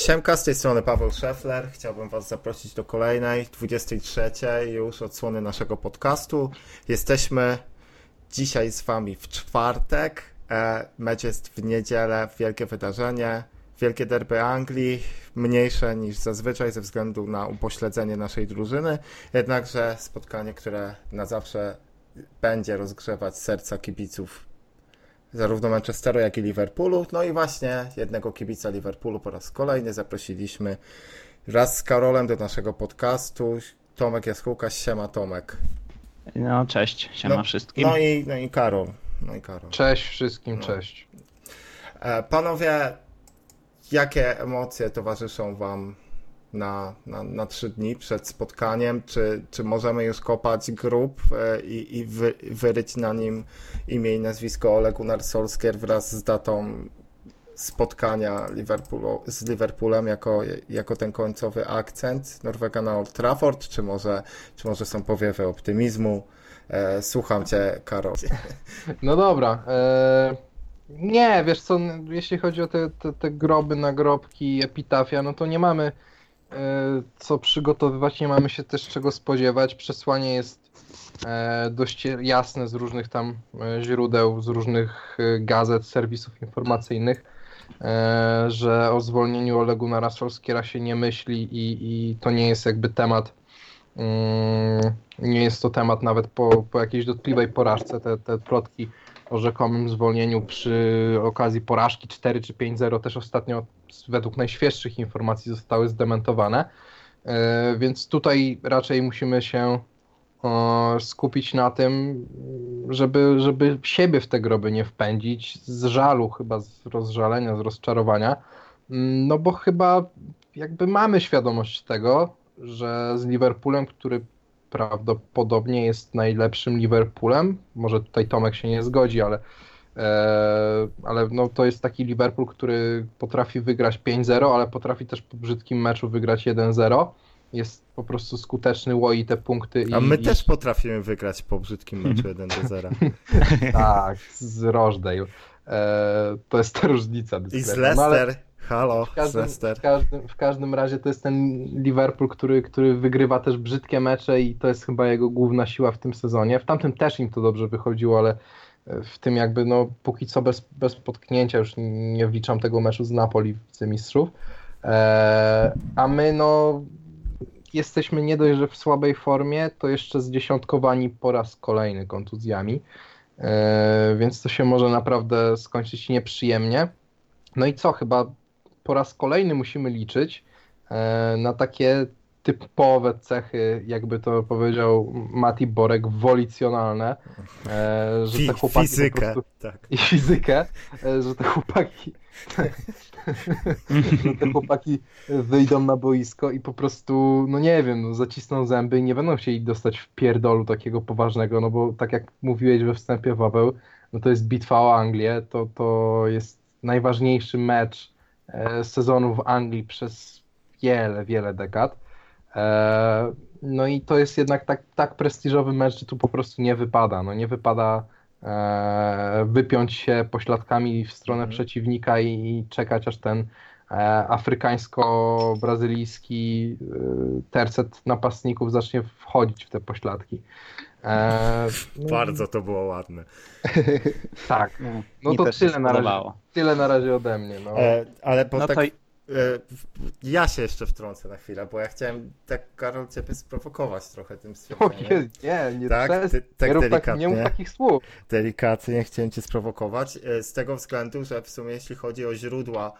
Siemka, z tej strony Paweł Szefler. Chciałbym Was zaprosić do kolejnej, 23 już odsłony naszego podcastu. Jesteśmy dzisiaj z Wami w czwartek. E, mecz jest w niedzielę, wielkie wydarzenie, wielkie derby Anglii, mniejsze niż zazwyczaj ze względu na upośledzenie naszej drużyny, jednakże spotkanie, które na zawsze będzie rozgrzewać serca kibiców zarówno Manchesteru, jak i Liverpoolu. No i właśnie jednego kibica Liverpoolu po raz kolejny zaprosiliśmy wraz z Karolem do naszego podcastu. Tomek Jaskółka, siema Tomek. No cześć, siema no, wszystkim. No i, no i Karol. No i Karol. Cześć wszystkim, no. cześć. E, panowie, jakie emocje towarzyszą wam na, na, na trzy dni przed spotkaniem? Czy, czy możemy już kopać grób e, i, i wy, wyryć na nim imię i nazwisko Ole Gunnar wraz z datą spotkania Liverpoolu, z Liverpoolem jako, jako ten końcowy akcent Norwega na Old Trafford, czy może, czy może są powiewy optymizmu? E, słucham cię, Karol. No dobra. E, nie, wiesz co, jeśli chodzi o te, te, te groby, nagrobki, epitafia, no to nie mamy co przygotowywać, nie mamy się też czego spodziewać. Przesłanie jest e, dość jasne z różnych tam e, źródeł, z różnych gazet, serwisów informacyjnych, że o zwolnieniu Olegu Narasolskiera się nie myśli i, i to nie jest jakby temat mm, nie jest to temat nawet po, po jakiejś dotkliwej porażce. Te, te plotki o rzekomym zwolnieniu przy okazji porażki 4 czy 5-0 też ostatnio według najświeższych informacji zostały zdementowane. E, więc tutaj raczej musimy się skupić na tym, żeby, żeby siebie w te groby nie wpędzić, z żalu chyba, z rozżalenia, z rozczarowania, mm, no bo chyba jakby mamy świadomość tego, że z Liverpoolem, który prawdopodobnie jest najlepszym Liverpoolem. Może tutaj Tomek się nie zgodzi, ale, e, ale no, to jest taki Liverpool, który potrafi wygrać 5-0, ale potrafi też po brzydkim meczu wygrać 1-0. Jest po prostu skuteczny, łoi te punkty. A my i... też potrafimy wygrać po brzydkim meczu 1-0. tak, z Rochdale. E, to jest ta różnica. I z Leicester. No, ale... Halo, w każdym, w każdym, w każdym razie to jest ten Liverpool, który, który wygrywa też brzydkie mecze i to jest chyba jego główna siła w tym sezonie. W tamtym też im to dobrze wychodziło, ale w tym jakby no póki co bez, bez potknięcia, już nie wliczam tego meczu z Napoli w Mistrzów. Eee, a my no jesteśmy nie dość, że w słabej formie, to jeszcze zdziesiątkowani po raz kolejny kontuzjami. Eee, więc to się może naprawdę skończyć nieprzyjemnie. No i co, chyba po raz kolejny musimy liczyć e, na takie typowe cechy, jakby to powiedział Mati Borek, wolicjonalne, e, że te chłopaki fizykę, prostu, tak. i fizykę, e, że te chłopaki że te chłopaki wyjdą na boisko i po prostu, no nie wiem, no, zacisną zęby i nie będą chcieli dostać w pierdolu takiego poważnego, no bo tak jak mówiłeś we wstępie, Paweł, no to jest bitwa o Anglię, to, to jest najważniejszy mecz E, sezonu w Anglii przez wiele, wiele dekad. E, no i to jest jednak tak, tak prestiżowy mecz, że tu po prostu nie wypada. No nie wypada e, wypiąć się pośladkami w stronę mhm. przeciwnika i, czekać aż ten afrykańsko-brazylijski tercet napastników zacznie wchodzić w te pośladki. no Bardzo to było ładne. tak. No, no to tyle na, razie, tyle na razie ode mnie. No. E, ale po no tak, to... e, ja się jeszcze wtrącę na chwilę, bo ja chciałem tak, Karol, ciebie sprowokować trochę tym stwierdzeniem. nie, nie, tak, przez... ty, tak nie, rób tak, nie mów takich słów. Delikatnie chciałem cię sprowokować, e, z tego względu, że w sumie jeśli chodzi o źródła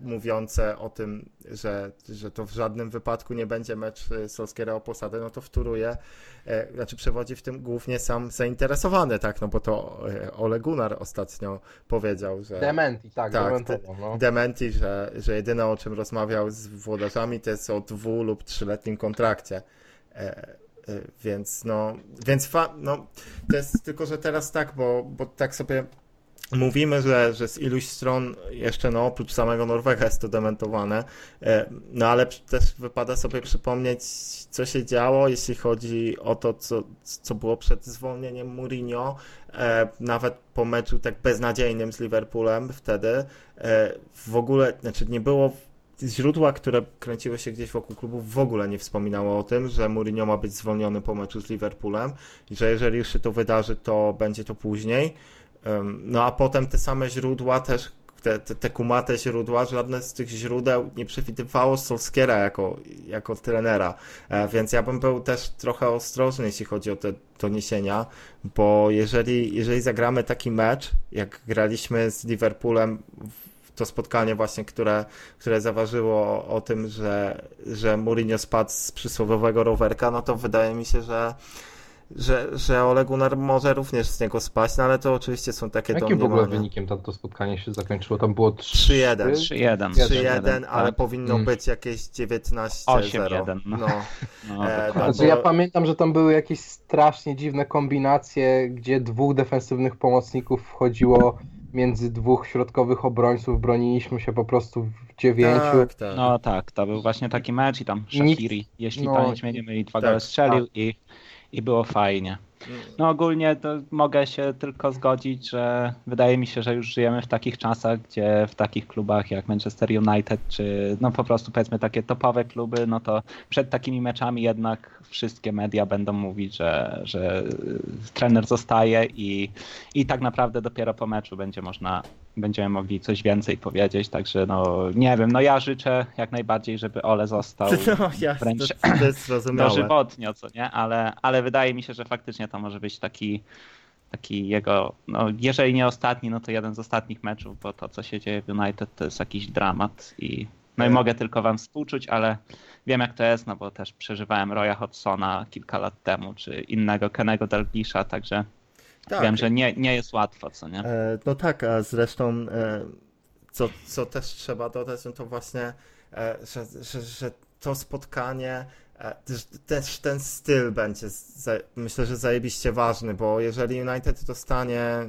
mówiące o tym, że, że to w żadnym wypadku nie będzie mecz e, Solskiera o posadę, no to wtóruje, e, znaczy przewodzi w tym głównie sam zainteresowany, tak, no bo to e, Ole Gunnar ostatnio powiedział, że... Dementi, tak, tak no. Dementi, że, że jedyne o czym rozmawiał z włodarzami to jest o dwu lub trzyletnim kontrakcie. E, e, więc no, więc fa, no, to jest tylko, że teraz tak, bo, bo tak sobie Mówimy, że, że z iluś stron jeszcze no, oprócz samego Norwega jest to dementowane, e, no ale też wypada sobie przypomnieć, co się działo, jeśli chodzi o to, co, co było przed zwolnieniem Mourinho, e, nawet po meczu tak beznadziejnym z Liverpoolem wtedy, e, w ogóle, znaczy nie było źródła, które kręciły się gdzieś wokół klubu, w ogóle nie wspominało o tym, że Mourinho ma być zwolniony po meczu z Liverpoolem i że jeżeli już się to wydarzy, to będzie to później. No a potem te same źródła też, te, te, te kumate źródła, żadne z tych źródeł nie przewidywało Solskiera jako, jako trenera, e, więc ja bym był też trochę ostrożny, jeśli chodzi o te doniesienia, bo jeżeli, jeżeli zagramy taki mecz, jak graliśmy z Liverpoolem to spotkanie właśnie, które, które zaważyło o tym, że, że Mourinho spadł z przysłowiowego rowerka, no to wydaje mi się, że że, że Ole Gunnar może również z niego spaść, no ale to oczywiście są takie Jakim w ogóle domniemania. wynikiem tam to spotkanie się zakończyło? Tam było 3-1. 3-1. 3-1, ale tak. powinno Mm. być jakieś 19-0. 8-1, no. No. No, E, dokładnie. Znaczy, bo- ja pamiętam, że tam były jakieś strasznie dziwne kombinacje, gdzie dwóch defensywnych pomocników wchodziło między dwóch środkowych obrońców, broniliśmy się po prostu w dziewięciu. Tak, tak. No tak, to był właśnie taki mecz i tam Nikt- Shakiri, jeśli no, pamięć mnie nie myli, dwa tak, gole strzelił i, i było fajnie. No ogólnie mogę się tylko zgodzić, że wydaje mi się, że już żyjemy w takich czasach, gdzie w takich klubach jak Manchester United, czy no po prostu powiedzmy takie topowe kluby, no to przed takimi meczami jednak wszystkie media będą mówić, że, że trener zostaje i, i tak naprawdę dopiero po meczu będzie można, będziemy mogli coś więcej powiedzieć, także no nie wiem, no ja życzę jak najbardziej, żeby Ole został No, ja, wręcz to, to jest zrozumiałe. dożywotnio, co nie? Ale, ale wydaje mi się, że faktycznie to może być taki, taki jego, no jeżeli nie ostatni, no to jeden z ostatnich meczów, bo to, co się dzieje w United, to jest jakiś dramat i no i E. mogę tylko wam współczuć, ale wiem jak to jest, no bo też przeżywałem Roya Hodgsona kilka lat temu, czy innego Kenego Dalglisha, także Tak. wiem, że nie, nie jest łatwo, co nie? E, no tak, a zresztą e, co, co też trzeba dodać, no to właśnie, e, że, że, że to spotkanie, też, ten styl będzie myślę, że zajebiście ważny, bo jeżeli United dostanie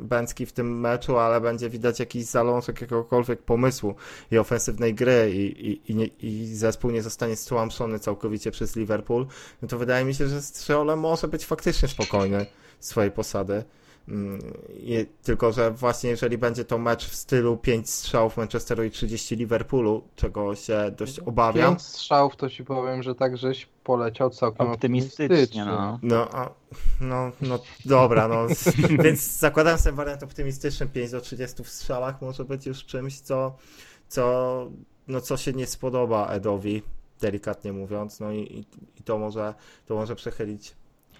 Bęcki w tym meczu, ale będzie widać jakiś zalążek jakiegokolwiek pomysłu i ofensywnej gry i, i, i, nie, i zespół nie zostanie stłamszony całkowicie przez Liverpool, no to wydaje mi się, że Strzeole może być faktycznie spokojny swojej posady. Mm, i- Tylko, że właśnie jeżeli będzie to mecz w stylu 5 strzałów Manchesteru i 30 Liverpoolu, czego się dość obawiam, Pięć strzałów to ci powiem, że tak żeś poleciał całkiem Optymistycznie, no. no, a, no, no dobra, no, więc zakładam sobie wariant optymistyczny, 5 do 30 w strzałach może być już czymś, co, co, no, co się nie spodoba Edowi, delikatnie mówiąc, no i, i, i to może, to może przechylić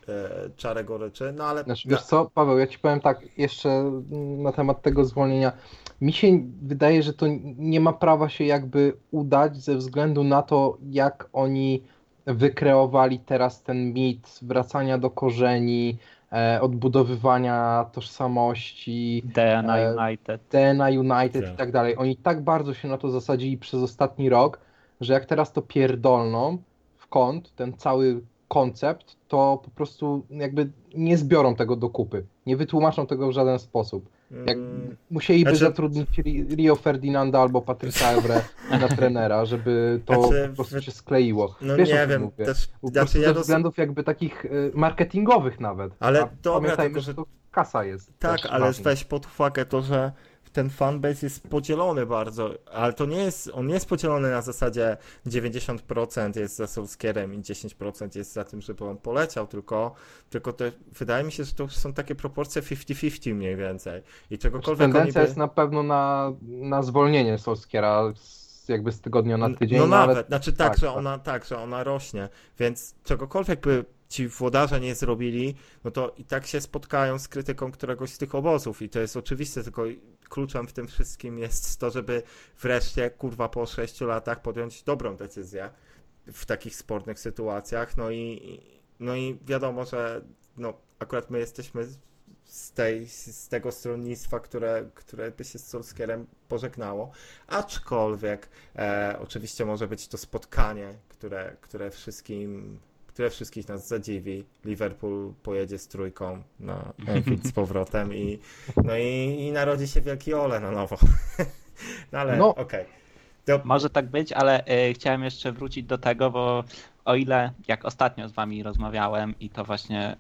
e, czarę goryczy, no ale Znaczy, wiesz co, Paweł, ja ci powiem tak, jeszcze na temat tego zwolnienia. Mi się wydaje, że to nie ma prawa się jakby udać ze względu na to, jak oni wykreowali teraz ten mit wracania do korzeni, e, odbudowywania tożsamości, DNA E, United. DNA United Tak. i tak dalej. Oni tak bardzo się na to zasadzili przez ostatni rok, że jak teraz to pierdolną w kąt, ten cały koncept, to po prostu jakby nie zbiorą tego do kupy. Nie wytłumaczą tego w żaden sposób. Jak mm, musieliby Znaczy- zatrudnić Ri- Rio Ferdinanda albo Patryka Evre na trenera, żeby to Znaczy, po prostu się skleiło. no Wiesz, nie wiem, mówię? też, Po znaczy ja ze roz... względów jakby takich y, marketingowych nawet. Ale A dobra, pamiętajmy, tylko że- że to kasa jest. Tak, ale weź pod uwagę to, że ten fanbase jest podzielony bardzo, ale to nie jest, on nie jest podzielony na zasadzie 90% jest za Solskierem i 10% jest za tym, żeby on poleciał, tylko, tylko to, wydaje mi się, że to są takie proporcje 50-50 mniej więcej. I czegokolwiek oni Tendencja by... jest na pewno na, na zwolnienie Solskiera z, jakby z tygodnia na tydzień. No ale nawet, znaczy tak, tak, że tak. ona tak, że ona rośnie, więc czegokolwiek by ci włodarze nie zrobili, no to i tak się spotkają z krytyką któregoś z tych obozów i to jest oczywiste, tylko kluczem w tym wszystkim jest to, żeby wreszcie, kurwa, po sześciu latach podjąć dobrą decyzję w takich spornych sytuacjach, no i no i wiadomo, że no akurat my jesteśmy z, tej, z tego stronnictwa, które, które by się z Solskierem pożegnało, aczkolwiek e, oczywiście może być to spotkanie, które, które wszystkim które wszystkich nas zadziwi. Liverpool pojedzie z trójką na Anfield z powrotem i no i, i narodzi się wielki Ole na nowo. no ale No. okej. To- Może tak być, ale y, chciałem jeszcze wrócić do tego, bo o ile jak ostatnio z wami rozmawiałem i to właśnie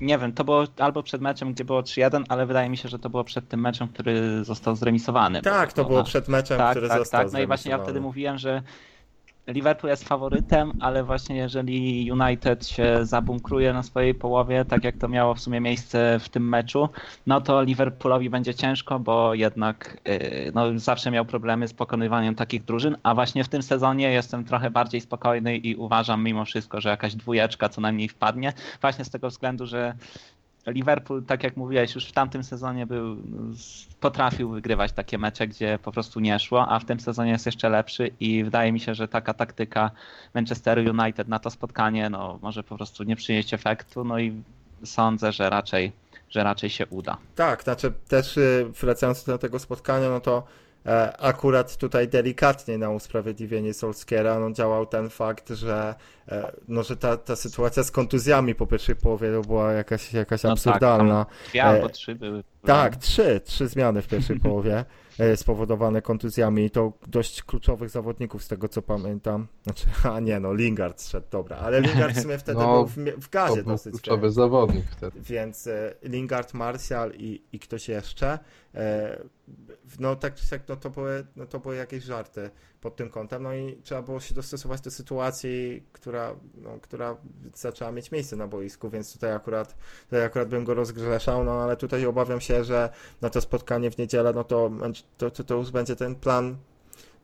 nie wiem, to było albo przed meczem, gdzie było 3-1, ale wydaje mi się, że to było przed tym meczem, który został zremisowany. Tak, to było przed meczem, tak, który tak, został tak. No i właśnie ja wtedy mówiłem, że Liverpool jest faworytem, ale właśnie jeżeli United się zabunkruje na swojej połowie, tak jak to miało w sumie miejsce w tym meczu, no to Liverpoolowi będzie ciężko, bo jednak yy, no, zawsze miał problemy z pokonywaniem takich drużyn, a właśnie w tym sezonie jestem trochę bardziej spokojny i uważam mimo wszystko, że jakaś dwójeczka co najmniej wpadnie, właśnie z tego względu, że Liverpool, tak jak mówiłeś, już w tamtym sezonie był, potrafił wygrywać takie mecze, gdzie po prostu nie szło, a w tym sezonie jest jeszcze lepszy i wydaje mi się, że taka taktyka Manchesteru United na to spotkanie no, może po prostu nie przynieść efektu, no i sądzę, że raczej, że raczej się uda. Tak, znaczy też y, wracając do tego spotkania, no to akurat tutaj delikatnie na usprawiedliwienie Solskiera no, działał ten fakt, że, e, no, że ta, ta sytuacja z kontuzjami po pierwszej połowie to była jakaś, jakaś No tak, absurdalna. E, albo trzy były. Tak, trzy, trzy zmiany w pierwszej połowie e, spowodowane kontuzjami i to dość kluczowych zawodników z tego co pamiętam. Znaczy, a nie no, Lingard szedł, dobra, ale Lingard w sumie wtedy No, był w, w gazie był dosyć. kluczowy zawodnik wtedy. Więc e, Lingard, Martial i, i ktoś jeszcze. E, No tak czy siak, no to, były, no to były jakieś żarty pod tym kątem. No i trzeba było się dostosować do sytuacji, która, no, która zaczęła mieć miejsce na boisku, więc tutaj akurat, tutaj akurat bym go rozgrzeszał, no ale tutaj obawiam się, że na to spotkanie w niedzielę, no to, to, to, to już będzie ten plan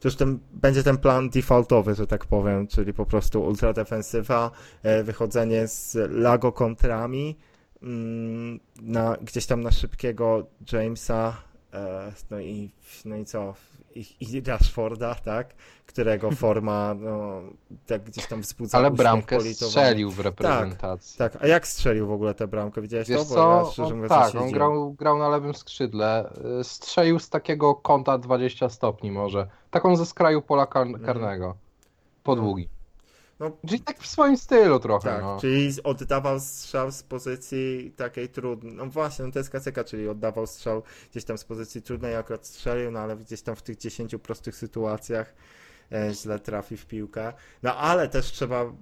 to już ten, będzie ten plan defaultowy, że tak powiem, czyli po prostu ultradefensywa, e, wychodzenie z lago kontrami, mm, na, gdzieś tam na szybkiego Jamesa, e, no i, no i co, i, i Rashforda, tak, którego forma, no, tak gdzieś tam wzbudza Ale bramkę politowany. strzelił w reprezentacji. Tak, a jak strzelił w ogóle tę bramkę? Widziałeś Wiesz to? Bo ja co, szczerze on, mówiąc tak, on grał, grał na lewym skrzydle, y, strzelił z takiego kąta 20 stopni może, taką ze skraju pola kar karnego, podługi. No. Czyli tak w swoim stylu trochę, Tak, no. czyli oddawał strzał z pozycji takiej trudnej. No właśnie, no to jest klasyka, czyli oddawał strzał gdzieś tam z pozycji trudnej, akurat strzelił, no ale gdzieś tam w tych 10 prostych sytuacjach e, źle trafi w piłkę. No ale też trzeba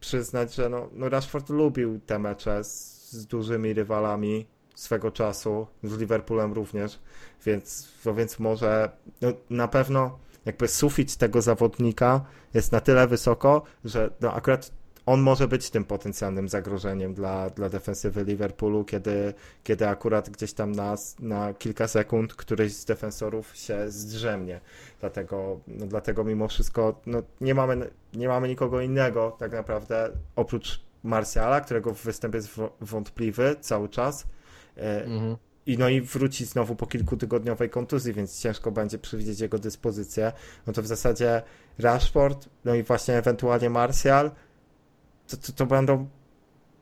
przyznać, że no, no Rashford lubił te mecze z, z dużymi rywalami swego czasu, z Liverpoolem również, więc, no więc może no, na pewno jakby sufit tego zawodnika jest na tyle wysoko, że no akurat on może być tym potencjalnym zagrożeniem dla, dla defensywy Liverpoolu, kiedy, kiedy akurat gdzieś tam na, na kilka sekund któryś z defensorów się zdrzemnie. Dlatego, no dlatego mimo wszystko no nie, mamy, nie mamy nikogo innego tak naprawdę oprócz Martiala, którego występ jest wątpliwy cały czas. E, Mhm. I no i wróci znowu po kilkutygodniowej kontuzji, więc ciężko będzie przewidzieć jego dyspozycję. No to w zasadzie Rashford, no i właśnie ewentualnie Martial, to, to, to będą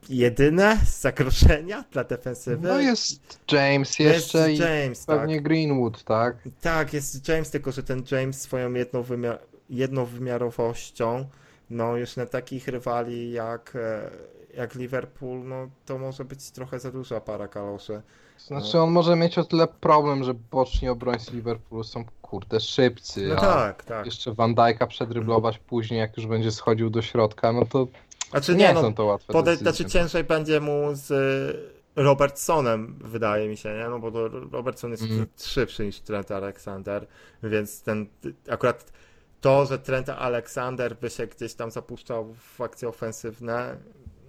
jedyne zagrożenia dla defensywy. No jest James Jest jeszcze i James, tak. pewnie Greenwood, tak? Tak, jest James, tylko że ten James swoją jednowymiar jednowymiarowością, no już na takich rywali jak, e, jak Liverpool, no to może być trochę za duża para kaloszy. Znaczy on może mieć o tyle problem, że boczni obrońcy Liverpoolu są kurde szybcy, No a tak, tak. jeszcze Van Dijk'a przedryblować później, jak już będzie schodził do środka, no to Znaczy nie, nie, no, są to łatwe Pode, decyzje. znaczy ciężej będzie mu z y, Robertsonem, wydaje mi się, nie? No bo to Robertson jest Mhm. szybszy niż Trent Alexander, więc ten akurat to, że Trent Alexander by się gdzieś tam zapuszczał w akcje ofensywne,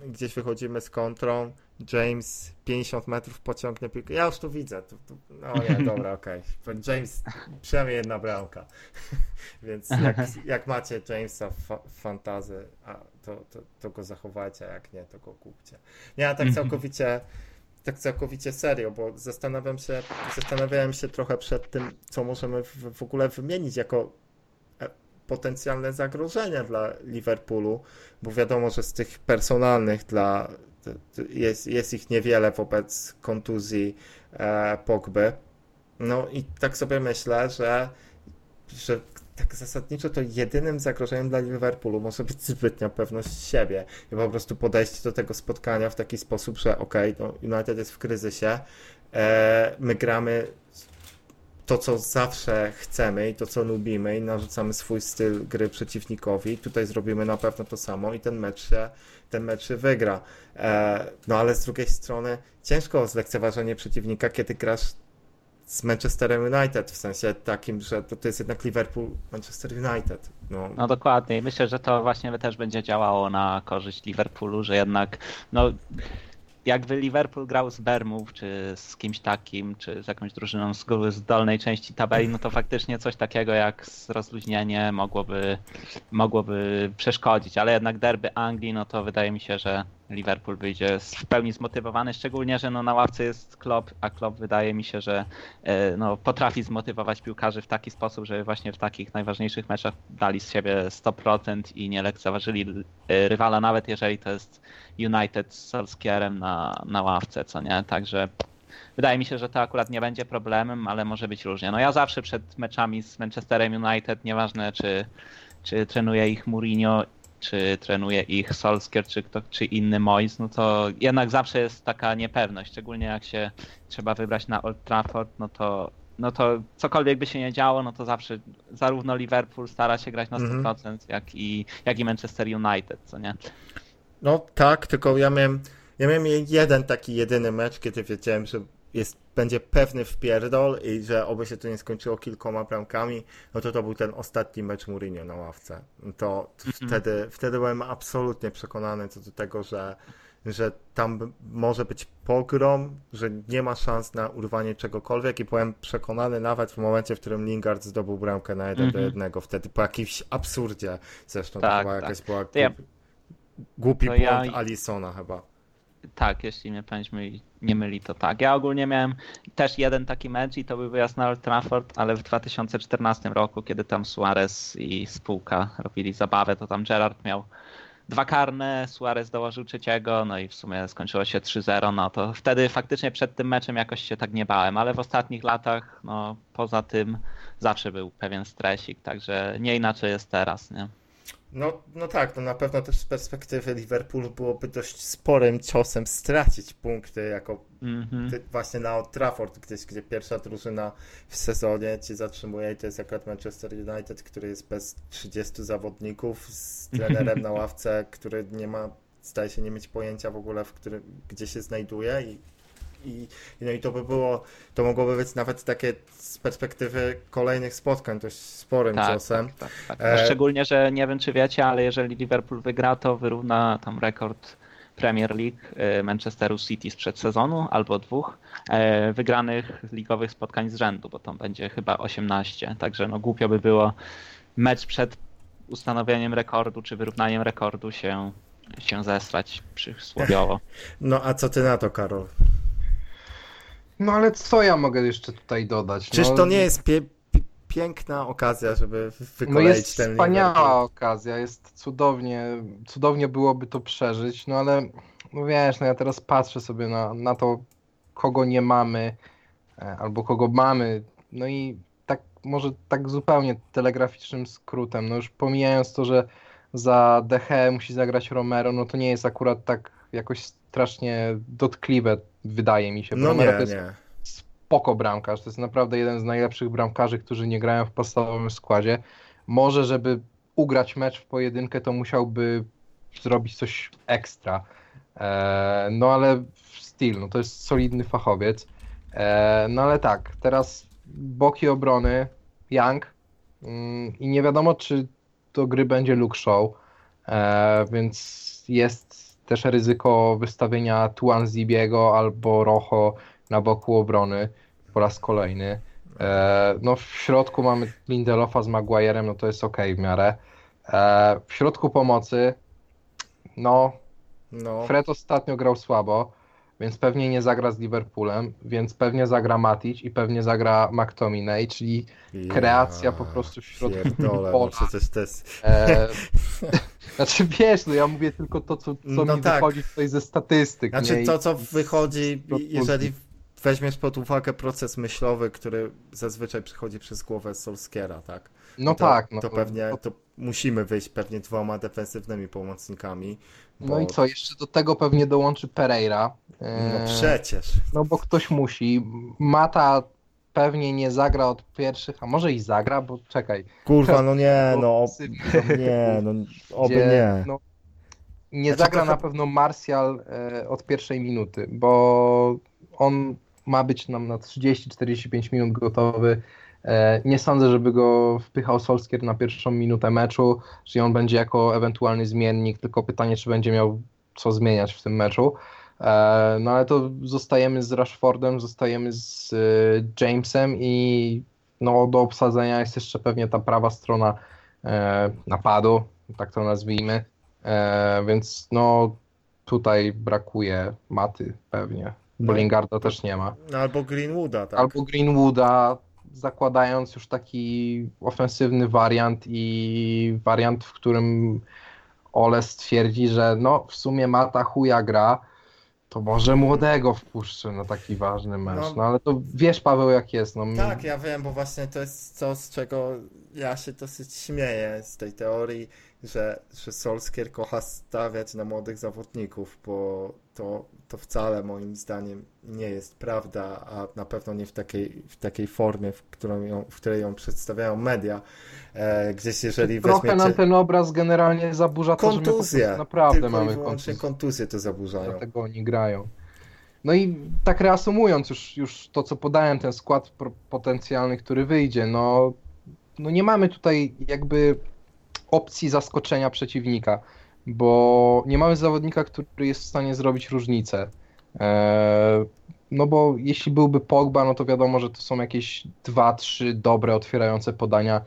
gdzieś wychodzimy z kontrą, James 50 metrów pociągnie piłkę. Ja już to widzę. To, to, no nie, dobra, okej. James, przynajmniej jedna bramka. Więc jak, jak macie Jamesa w fa- fantazy, to, to, to go zachowajcie, a jak nie, to go kupcie. Nie, a tak całkowicie tak całkowicie serio, bo zastanawiam się, zastanawiałem się trochę przed tym, co możemy w, w ogóle wymienić jako potencjalne zagrożenia dla Liverpoolu, bo wiadomo, że z tych personalnych dla jest, jest ich niewiele wobec kontuzji e, Pogby. No i tak sobie myślę, że, że tak zasadniczo to jedynym zagrożeniem dla Liverpoolu może być zbytnia pewność siebie i po prostu podejście do tego spotkania w taki sposób, że okej, no United jest w kryzysie, e, my gramy to, co zawsze chcemy i to, co lubimy i narzucamy swój styl gry przeciwnikowi. Tutaj zrobimy na pewno to samo i ten mecz się, ten mecz się wygra. E, no ale z drugiej strony ciężko zlekceważenie przeciwnika, kiedy grasz z Manchesterem United, w sensie takim, że to, to jest jednak Liverpool, Manchester United. No, No dokładnie. Myślę, że to właśnie też będzie działało na korzyść Liverpoolu, że jednak no jakby Liverpool grał z Bermów, czy z kimś takim, czy z jakąś drużyną z, z dolnej części tabeli, no to faktycznie coś takiego jak rozluźnienie mogłoby, mogłoby przeszkodzić, ale jednak derby Anglii, no to wydaje mi się, że Liverpool wyjdzie w pełni zmotywowany, szczególnie, że no na ławce jest Klopp, a Klopp wydaje mi się, że e, no, potrafi zmotywować piłkarzy w taki sposób, żeby właśnie w takich najważniejszych meczach dali z siebie 100% i nie lekceważyli e, rywala, nawet jeżeli to jest United z Solskierem na, na ławce, co nie? Także wydaje mi się, że to akurat nie będzie problemem, ale może być różnie. No ja zawsze przed meczami z Manchesterem United, nieważne czy, czy trenuje ich Mourinho, czy trenuje ich Solskjaer, czy, kto, czy inny Moyes, no to jednak zawsze jest taka niepewność, szczególnie jak się trzeba wybrać na Old Trafford, no to no to cokolwiek by się nie działo, no to zawsze zarówno Liverpool stara się grać na 100%, Mhm. jak, i, jak i Manchester United, co nie? no tak, tylko ja miałem, ja miałem jeden taki jedyny mecz, kiedy wiedziałem, że jest, będzie pewny wpierdol i że oby się to nie skończyło kilkoma bramkami, no to to był ten ostatni mecz Mourinho na ławce. To Mhm. wtedy, wtedy byłem absolutnie przekonany co do tego, że, że tam może być pogrom, że nie ma szans na urwanie czegokolwiek i byłem przekonany nawet w momencie, w którym Lingard zdobył bramkę na 1 do Mhm. 1, wtedy po jakimś absurdzie, zresztą to Tak, chyba tak. jakaś była To ja- głupi to błąd ja- Alisona chyba. Tak, jeśli mnie pamięć myli, nie myli, to tak. Ja ogólnie miałem też jeden taki mecz i to był wyjazd na Old Trafford, ale w 2014 roku, kiedy tam Suarez i spółka robili zabawę, to tam Gerard miał dwa karne, Suarez dołożył trzeciego, no i w sumie skończyło się 3-0, no to wtedy faktycznie przed tym meczem jakoś się tak nie bałem, ale w ostatnich latach, no poza tym zawsze był pewien stresik, także nie inaczej jest teraz, nie? No, no tak, no na pewno też z perspektywy Liverpoolu byłoby dość sporym ciosem stracić punkty jako Mhm. ty, właśnie na Old Trafford, gdzieś, gdzie pierwsza drużyna w sezonie ci zatrzymuje i to jest akurat Manchester United, który jest bez 30 zawodników, z trenerem na ławce, który nie ma, zdaje się nie mieć pojęcia w ogóle, w którym, gdzie się znajduje i, i, no i to by było, to mogłoby być nawet takie z perspektywy kolejnych spotkań dość sporym ciosem. Tak, tak, tak. E, No Szczególnie, że nie wiem czy wiecie, ale jeżeli Liverpool wygra, to wyrówna tam rekord Premier League e, Manchesteru City sprzed sezonu albo dwóch e, wygranych ligowych spotkań z rzędu, bo tam będzie chyba 18. Także no głupio by było mecz przed ustanowieniem rekordu czy wyrównaniem rekordu się, się zesrać przysłowiowo. No a co ty na to, Karol? No ale co ja mogę jeszcze tutaj dodać? Czyż no, to nie jest pie, pi- piękna okazja, żeby No wykoleić jest ten wspaniała Liverpool? okazja, jest cudownie, cudownie byłoby to przeżyć, no ale no wiesz, no ja teraz patrzę sobie na, na to, kogo nie mamy, e, albo kogo mamy, no i tak może tak zupełnie telegraficznym skrótem, no już pomijając to, że za DH musi zagrać Romero, no to nie jest akurat tak jakoś strasznie dotkliwe, wydaje mi się, No Romero to nie, jest nie. spoko bramkarz. To jest naprawdę jeden z najlepszych bramkarzy, którzy nie grają w podstawowym składzie. Może, żeby ugrać mecz w pojedynkę, to musiałby zrobić coś ekstra. E, no ale styl, no to jest solidny fachowiec. E, no ale tak, teraz boki obrony, Young mm, i nie wiadomo, czy do gry będzie Luke Show, e, więc jest też ryzyko wystawienia Tuan Zibiego albo Rojo na boku obrony po raz kolejny. E, no w środku mamy Lindelofa z Maguirem, no to jest ok w miarę. E, w środku pomocy, no No, Fred ostatnio grał słabo, więc pewnie nie zagra z Liverpoolem, więc pewnie zagra Matic i pewnie zagra McTominay, czyli kreacja po prostu w środku Pierdolę, pola. no przecież to jest... E, znaczy wiesz, no ja mówię tylko to, co, co No mi tak. wychodzi tutaj ze statystyk. nie? Znaczy I- to, co wychodzi, jeżeli weźmiesz pod uwagę proces myślowy, który zazwyczaj przychodzi przez głowę Solskiera, tak? No to, tak, no to pewnie, to musimy wyjść pewnie dwoma defensywnymi pomocnikami. No bo- i co, jeszcze do tego pewnie dołączy Pereira. No E, przecież. No bo ktoś musi. Mata pewnie nie zagra od pierwszych, a może i zagra, bo czekaj. Kurwa, no nie, no, Sypie. nie, no, oby gdzie, nie. No, nie Znaczy, zagra trochę- na pewno Martial e, od pierwszej minuty, bo on ma być nam na 30-45 minut gotowy. E, nie sądzę, żeby go wpychał Solskier na pierwszą minutę meczu, że on będzie jako ewentualny zmiennik, tylko pytanie, czy będzie miał co zmieniać w tym meczu. E, no ale to zostajemy z Rashfordem, zostajemy z e, Jamesem i no, do obsadzenia jest jeszcze pewnie ta prawa strona e, napadu, tak to nazwijmy. Więc no tutaj brakuje maty pewnie. Bo No. Lingarda też nie ma. No, albo Greenwooda, tak. Albo Greenwooda, zakładając już taki ofensywny wariant i wariant, w którym Ole stwierdzi, że no w sumie Mata chuja gra, to może młodego wpuszczę na taki ważny mecz. No. No, ale to wiesz Paweł jak jest. No, Tak, ja wiem, bo właśnie to jest coś, z czego ja się dosyć śmieję z tej teorii, że, że Solskier kocha stawiać na młodych zawodników, bo to, to wcale moim zdaniem nie jest prawda, a na pewno nie w takiej, w takiej formie, w, którą ją, w której ją przedstawiają media. E, gdzieś jeżeli Trochę nam weźmiecie ten obraz generalnie zaburza to, że naprawdę tylko mamy kontuzję. kontuzje to zaburzają. Dlatego oni grają. No i tak reasumując już, już to, co podałem, ten skład potencjalny, który wyjdzie, no, no nie mamy tutaj jakby opcji zaskoczenia przeciwnika, bo nie mamy zawodnika, który jest w stanie zrobić różnicę. Eee, no bo jeśli byłby Pogba, no to wiadomo, że to są jakieś dwa, trzy dobre, otwierające podania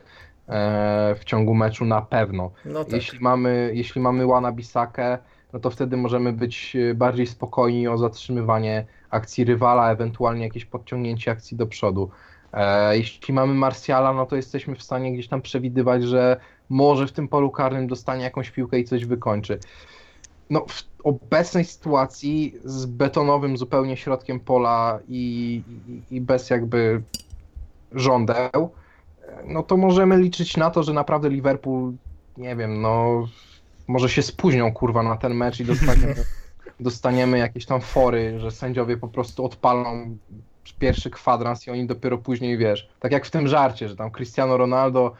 eee, w ciągu meczu na pewno. No tak. Jeśli mamy, jeśli mamy Wana Bisakę, no to wtedy możemy być e, bardziej spokojni o zatrzymywanie akcji rywala, ewentualnie jakieś podciągnięcie akcji do przodu. E, jeśli mamy Martiala, no to jesteśmy w stanie gdzieś tam przewidywać, że może w tym polu karnym dostanie jakąś piłkę i coś wykończy. No, w obecnej sytuacji z betonowym zupełnie środkiem pola i, i, i bez jakby żądeł, no to możemy liczyć na to, że naprawdę Liverpool, nie wiem, no może się spóźnią kurwa na ten mecz i dostaniemy, dostaniemy jakieś tam fory, że sędziowie po prostu odpalą pierwszy kwadrans i oni dopiero później, wiesz, tak jak w tym żarcie, że tam Cristiano Ronaldo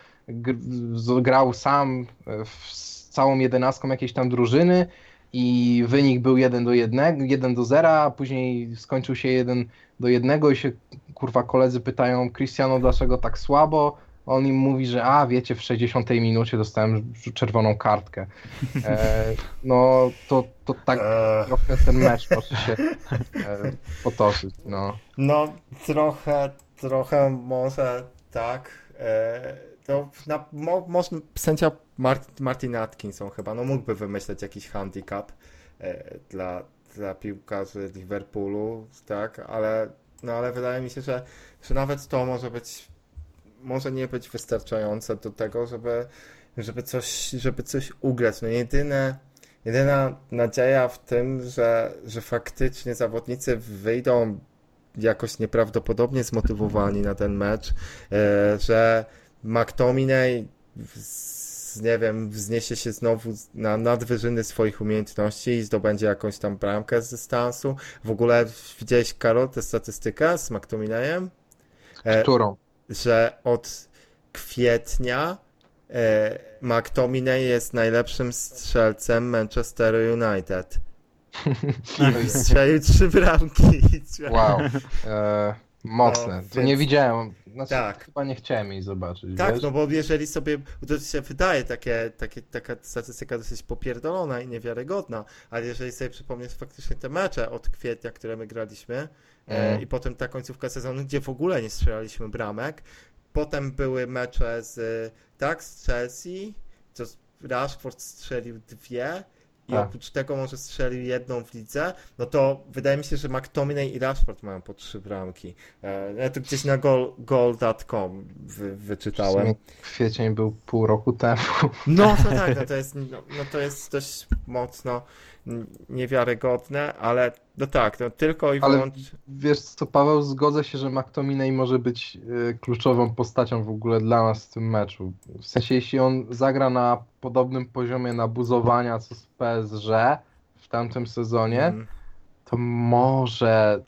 grał sam e, z całą jedenastką jakiejś tam drużyny i wynik był 1 do 1, 1 do 0, a później skończył się 1 do 1 i się kurwa koledzy pytają Cristiano dlaczego tak słabo, on im mówi, że a wiecie w 60 minucie dostałem czerwoną kartkę. E, no to, to tak Eee. trochę ten mecz może się e, potoczyć, no. No, trochę, trochę może tak. E, to na, mo, może sędzia Mart, Martin Atkinson chyba, no mógłby wymyśleć jakiś handicap e, dla, dla piłkarzy Liverpoolu, tak, ale, no, ale wydaje mi się, że, że nawet to może być, może nie być wystarczające do tego, żeby, żeby coś, żeby coś ugrać. No jedyne, jedyna nadzieja w tym, że, że faktycznie zawodnicy wyjdą jakoś nieprawdopodobnie zmotywowani na ten mecz, e, że McTominay z, nie wiem, wzniesie się znowu na nadwyżyny swoich umiejętności i zdobędzie jakąś tam bramkę z dystansu. W ogóle widziałeś, Karol, tę statystykę z McTominayem? E, Którą? Że od kwietnia e, McTominay jest najlepszym strzelcem Manchester United. I strzelił trzy bramki. Wow. E, mocne. No, to nie więc- widziałem. Znaczy, Tak. Chyba nie chciałem jej zobaczyć. Tak, wiesz? no bo jeżeli sobie, to się wydaje takie, takie, taka statystyka dosyć popierdolona i niewiarygodna, ale jeżeli sobie przypomnieć faktycznie te mecze od kwietnia, które my graliśmy Mm. i potem ta końcówka sezonu, gdzie w ogóle nie strzelaliśmy bramek, potem były mecze z, tak, z Chelsea, to Rashford strzelił dwie i Tak. oprócz tego może strzelił jedną w lidze, no to wydaje mi się, że McTominay i Rashford mają po trzy bramki. E, Ja to gdzieś na goal.com wy, wyczytałem. Kwiecień był pół roku temu. No to tak, no to jest, no, no to jest dość mocno niewiarygodne, ale no tak, no tylko i wyłącznie. Wiesz co, Paweł, zgodzę się, że McTominay może być y, kluczową postacią w ogóle dla nas w tym meczu. W sensie, jeśli on zagra na podobnym poziomie nabuzowania co z PSG w tamtym sezonie, Mm, to może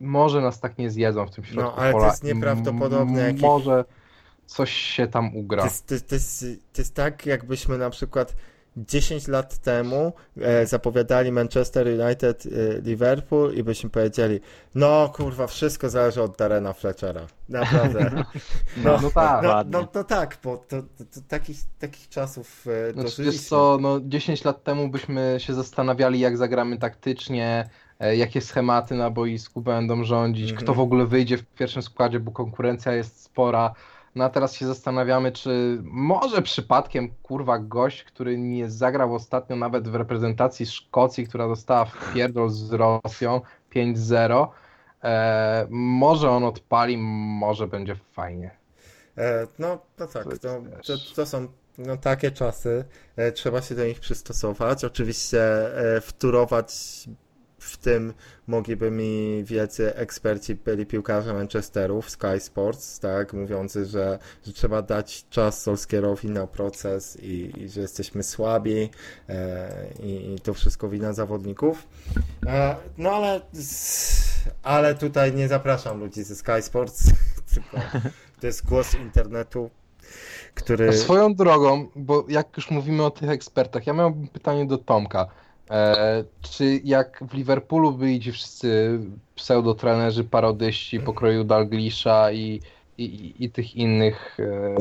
może nas tak nie zjedzą w tym środku No, ale to pola jest i nieprawdopodobne, jakich- Może coś się tam To ugra. jest, to, to, jest, to jest tak, jakbyśmy na przykład 10 lat temu e, zapowiadali Manchester United, e, Liverpool i byśmy powiedzieli, no kurwa, wszystko zależy od Darena Fletchera. Naprawdę. No, no tak. No, Ładnie. no, no tak, bo to, to, to takich, takich czasów e, Znaczy, dożyliśmy. wiesz co, no 10 lat temu byśmy się zastanawiali, jak zagramy taktycznie, e, jakie schematy na boisku będą rządzić, Mhm. kto w ogóle wyjdzie w pierwszym składzie, bo konkurencja jest spora. No a teraz się zastanawiamy, czy może przypadkiem, kurwa, gość, który nie zagrał ostatnio nawet w reprezentacji Szkocji, która dostała w pierdol z Rosją 5-0, e, może on odpali, może będzie fajnie. E, no, no tak, To jest, to, to, to są no, takie czasy, e, trzeba się do nich przystosować. Oczywiście e, wturować w tym mogliby mi wielcy eksperci, byli piłkarze Manchesterów, Sky Sports, tak, mówiący, że, że trzeba dać czas Solskierowi na proces i, i że jesteśmy słabi e, i, i to wszystko wina zawodników. E, no ale, ale tutaj nie zapraszam ludzi ze Sky Sports, tylko to jest głos internetu, który... Swoją drogą, bo jak już mówimy o tych ekspertach, ja miałbym pytanie do Tomka. E, czy jak w Liverpoolu byli ci wszyscy pseudotrenerzy, parodyści pokroju Dalglisza i, i, i tych innych e,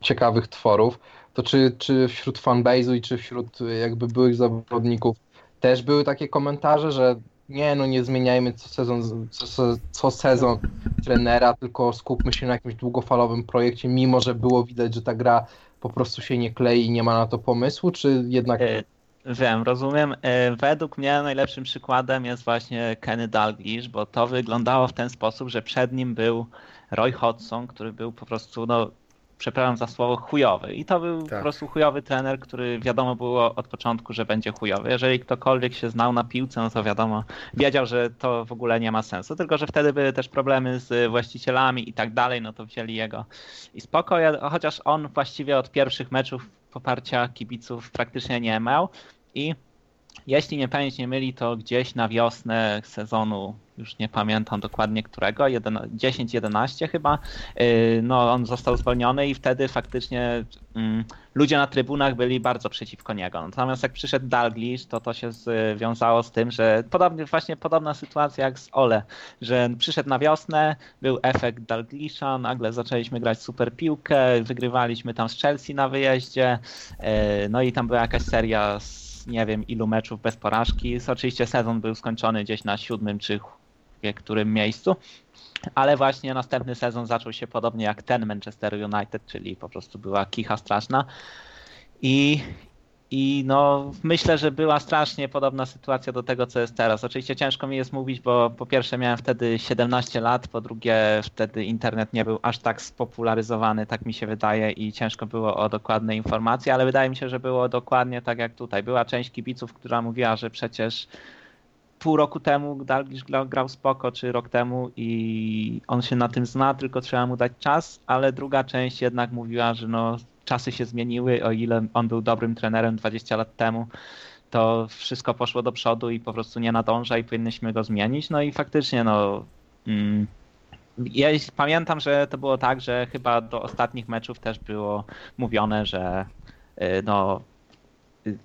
ciekawych tworów, to czy, czy wśród fanbase'u i czy wśród jakby byłych zawodników też były takie komentarze, że nie, no nie zmieniajmy co sezon, co, co sezon trenera, tylko skupmy się na jakimś długofalowym projekcie, mimo że było widać, że ta gra po prostu się nie klei i nie ma na to pomysłu, czy jednak E, Wiem, rozumiem. E, Według mnie najlepszym przykładem jest właśnie Kenny Dalglish, bo to wyglądało w ten sposób, że przed nim był Roy Hodgson, który był po prostu, no, przepraszam za słowo, chujowy. I to był Tak. po prostu chujowy trener, który wiadomo było od początku, że będzie chujowy. Jeżeli ktokolwiek się znał na piłce, no to wiadomo, wiedział, że to w ogóle nie ma sensu. Tylko, że wtedy były też problemy z właścicielami i tak dalej, no to wzięli jego i spoko, chociaż on właściwie od pierwszych meczów poparcia kibiców praktycznie nie miał i jeśli mnie pamięć nie myli, to gdzieś na wiosnę sezonu, już nie pamiętam dokładnie którego, 10-11 chyba, yy, no on został zwolniony i wtedy faktycznie mm, ludzie na trybunach byli bardzo przeciwko niego. Natomiast jak przyszedł Dalglish, to to się związało z tym, że podobnie, właśnie podobna sytuacja jak z Ole, że przyszedł na wiosnę, był efekt Dalglisha, nagle zaczęliśmy grać super piłkę, wygrywaliśmy tam z Chelsea na wyjeździe, yy, no i tam była jakaś seria z nie wiem ilu meczów bez porażki. Oczywiście sezon był skończony gdzieś na siódmym czy którym miejscu, ale właśnie następny sezon zaczął się podobnie jak ten Manchester United, czyli po prostu była kicha straszna. I, i no, myślę, że była strasznie podobna sytuacja do tego, co jest teraz. Oczywiście ciężko mi jest mówić, bo po pierwsze miałem wtedy 17 lat, po drugie wtedy internet nie był aż tak spopularyzowany, tak mi się wydaje, i ciężko było o dokładne informacje, ale wydaje mi się, że było dokładnie tak jak tutaj. Była część kibiców, która mówiła, że przecież pół roku temu Dalglish grał, spoko, czy rok temu i on się na tym zna, tylko trzeba mu dać czas, ale druga część jednak mówiła, że no czasy się zmieniły, o ile on był dobrym trenerem 20 lat temu, to wszystko poszło do przodu i po prostu nie nadąża i powinniśmy go zmienić. No i faktycznie, no. Mm, ja pamiętam, że to było tak, że chyba do ostatnich meczów też było mówione, że y, no. y,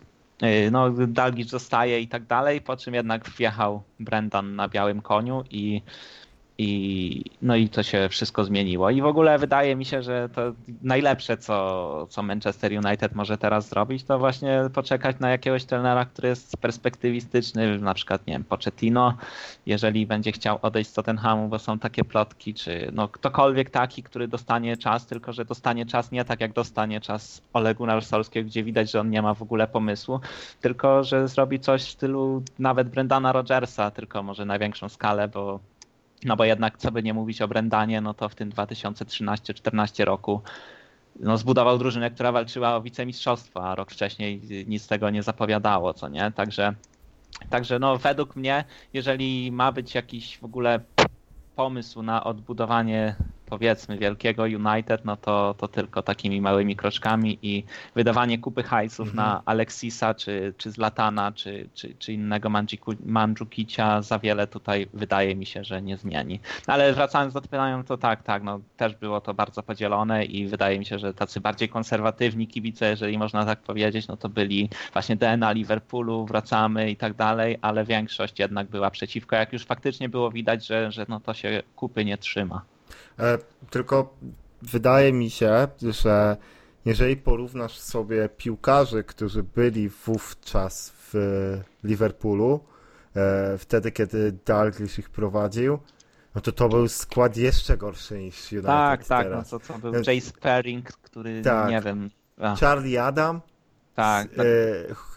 y, No, Dalgic zostaje i tak dalej, po czym jednak wjechał Brendan na białym koniu i i, no i to się wszystko zmieniło. I w ogóle wydaje mi się, że to najlepsze, co, co Manchester United może teraz zrobić, to właśnie poczekać na jakiegoś trenera, który jest perspektywistyczny, na przykład, nie wiem, Pochettino, jeżeli będzie chciał odejść z Tottenhamu, bo są takie plotki, czy no ktokolwiek taki, który dostanie czas, tylko że dostanie czas nie tak, jak dostanie czas Ole Gunnar gdzie widać, że on nie ma w ogóle pomysłu, tylko że zrobi coś w stylu nawet Brendana Rodgersa, tylko może na większą skalę, bo no bo jednak, co by nie mówić o Brendanie, no to w tym 2013-14 roku no, zbudował drużynę, która walczyła o wicemistrzostwo, a rok wcześniej nic z tego nie zapowiadało, co nie? Także, także no, według mnie, jeżeli ma być jakiś w ogóle pomysł na odbudowanie powiedzmy wielkiego United, no to, to tylko takimi małymi kroczkami i wydawanie kupy hajsów Mhm. na Alexisa, czy, czy Zlatana, czy, czy, czy innego Mandzukicia za wiele tutaj wydaje mi się, że nie zmieni. Ale wracając do pytania, to tak, tak, no też było to bardzo podzielone i wydaje mi się, że tacy bardziej konserwatywni kibice, jeżeli można tak powiedzieć, no to byli właśnie DNA Liverpoolu, wracamy i tak dalej, ale większość jednak była przeciwko, jak już faktycznie było widać, że, że no to się kupy nie trzyma. E, tylko wydaje mi się, że jeżeli porównasz sobie piłkarzy, którzy byli wówczas w Liverpoolu, e, wtedy kiedy Dalglish ich prowadził, no to to był skład jeszcze gorszy niż United Tak, tak, no teraz. to co był Jay Sperring, który Tak. nie wiem. A, Charlie Adam, tak, s- tak,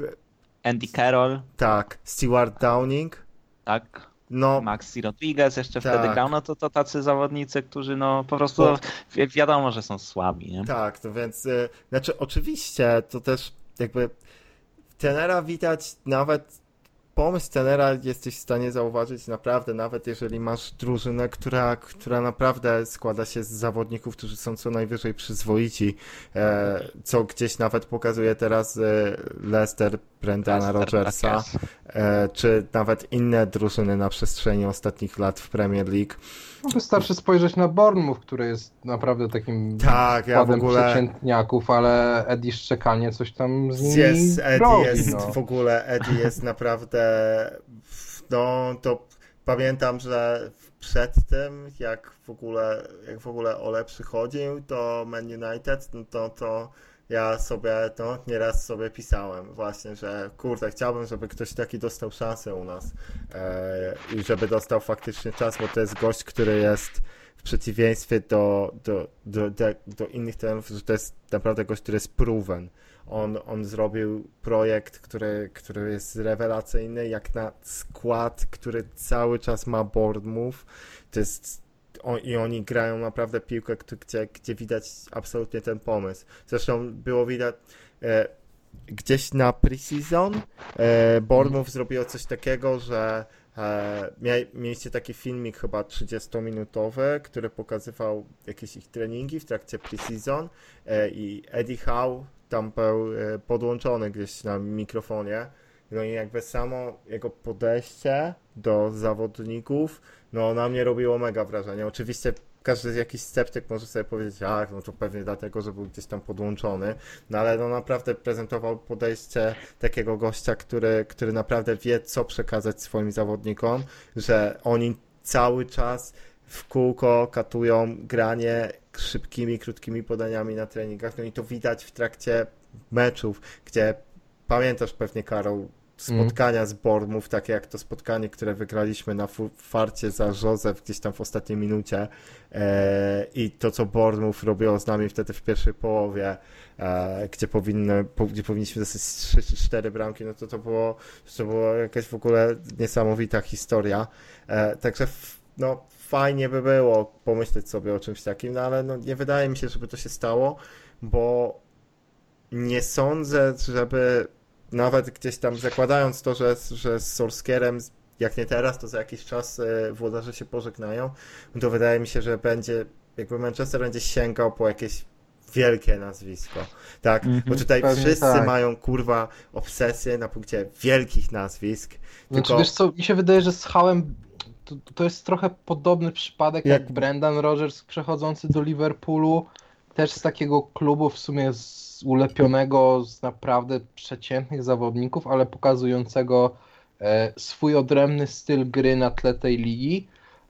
e, Andy Carroll, tak, Stewart Downing, tak, no Maxi Rodriguez jeszcze Tak. wtedy grał, no to, to tacy zawodnicy, którzy no po prostu wi wiadomo, że są słabi, nie? Tak, no więc, y, znaczy oczywiście to też jakby tenera widać nawet, pomysł tenera jesteś w stanie zauważyć naprawdę, nawet jeżeli masz drużynę, która, która naprawdę składa się z zawodników, którzy są co najwyżej przyzwoici, e, co gdzieś nawet pokazuje teraz e, Leicester Brendana Rodgersa, tak e, czy nawet inne drużyny na przestrzeni ostatnich lat w Premier League. No, wystarczy spojrzeć na Bournemouth, który jest naprawdę takim Tak, ja w ogóle... przeciętniaków, ale Eddie Szczekanie coś tam z nimi Jest, Eddie robi, jest no. w ogóle, Eddie jest naprawdę, no to pamiętam, że przed tym, jak w ogóle, jak w ogóle Ole przychodził do Man United, no to, to ja sobie, no nieraz sobie pisałem właśnie, że kurde, chciałbym, żeby ktoś taki dostał szansę u nas e, i żeby dostał faktycznie czas, bo to jest gość, który jest w przeciwieństwie do, do, do, do, innych trenerów, że to jest naprawdę gość, który jest proven. On, on zrobił projekt, który, który jest rewelacyjny, jak na skład, który cały czas ma Bournemouth. To jest, I oni grają naprawdę piłkę, gdzie, gdzie widać absolutnie ten pomysł. Zresztą było widać e, gdzieś na preseason e, Bournemouth zrobiło coś takiego, że e, mia, mieliście taki filmik chyba 30-minutowy, który pokazywał jakieś ich treningi w trakcie preseason e, i Eddie Howe tam był e, podłączony gdzieś na mikrofonie. No i jakby samo jego podejście do zawodników, no na mnie robiło mega wrażenie. Oczywiście każdy jakiś sceptyk może sobie powiedzieć, ach, no to pewnie dlatego, że był gdzieś tam podłączony, no ale no naprawdę prezentował podejście takiego gościa, który, który naprawdę wie, co przekazać swoim zawodnikom, że oni cały czas w kółko katują granie szybkimi, krótkimi podaniami na treningach, no i to widać w trakcie meczów, gdzie pamiętasz pewnie, Karol, spotkania z Bournemouth, takie jak to spotkanie, które wygraliśmy na farcie za Józef gdzieś tam w ostatniej minucie e, i to, co Bournemouth robiło z nami wtedy w pierwszej połowie, e, gdzie, powinny, po, gdzie powinniśmy dostać 3 czy 4 bramki, no to to było, to było jakaś w ogóle niesamowita historia. E, także f, no, fajnie by było pomyśleć sobie o czymś takim, no ale no, nie wydaje mi się, żeby to się stało, bo nie sądzę, żeby nawet gdzieś tam zakładając to, że, że z Solskierem, jak nie teraz, to za jakiś czas e, włodarze się pożegnają, to wydaje mi się, że będzie, jakby Manchester będzie sięgał po jakieś wielkie nazwisko. Tak, Mhm. bo tutaj Pewnie wszyscy tak. mają kurwa obsesję na punkcie wielkich nazwisk. Znaczy, Tylko wiesz co, mi się wydaje, że z Hałem to, to jest trochę podobny przypadek jak, Jak- Brendan Rodgers przechodzący do Liverpoolu, też z takiego klubu w sumie z ulepionego z naprawdę przeciętnych zawodników, ale pokazującego e, swój odrębny styl gry na tle tej ligi,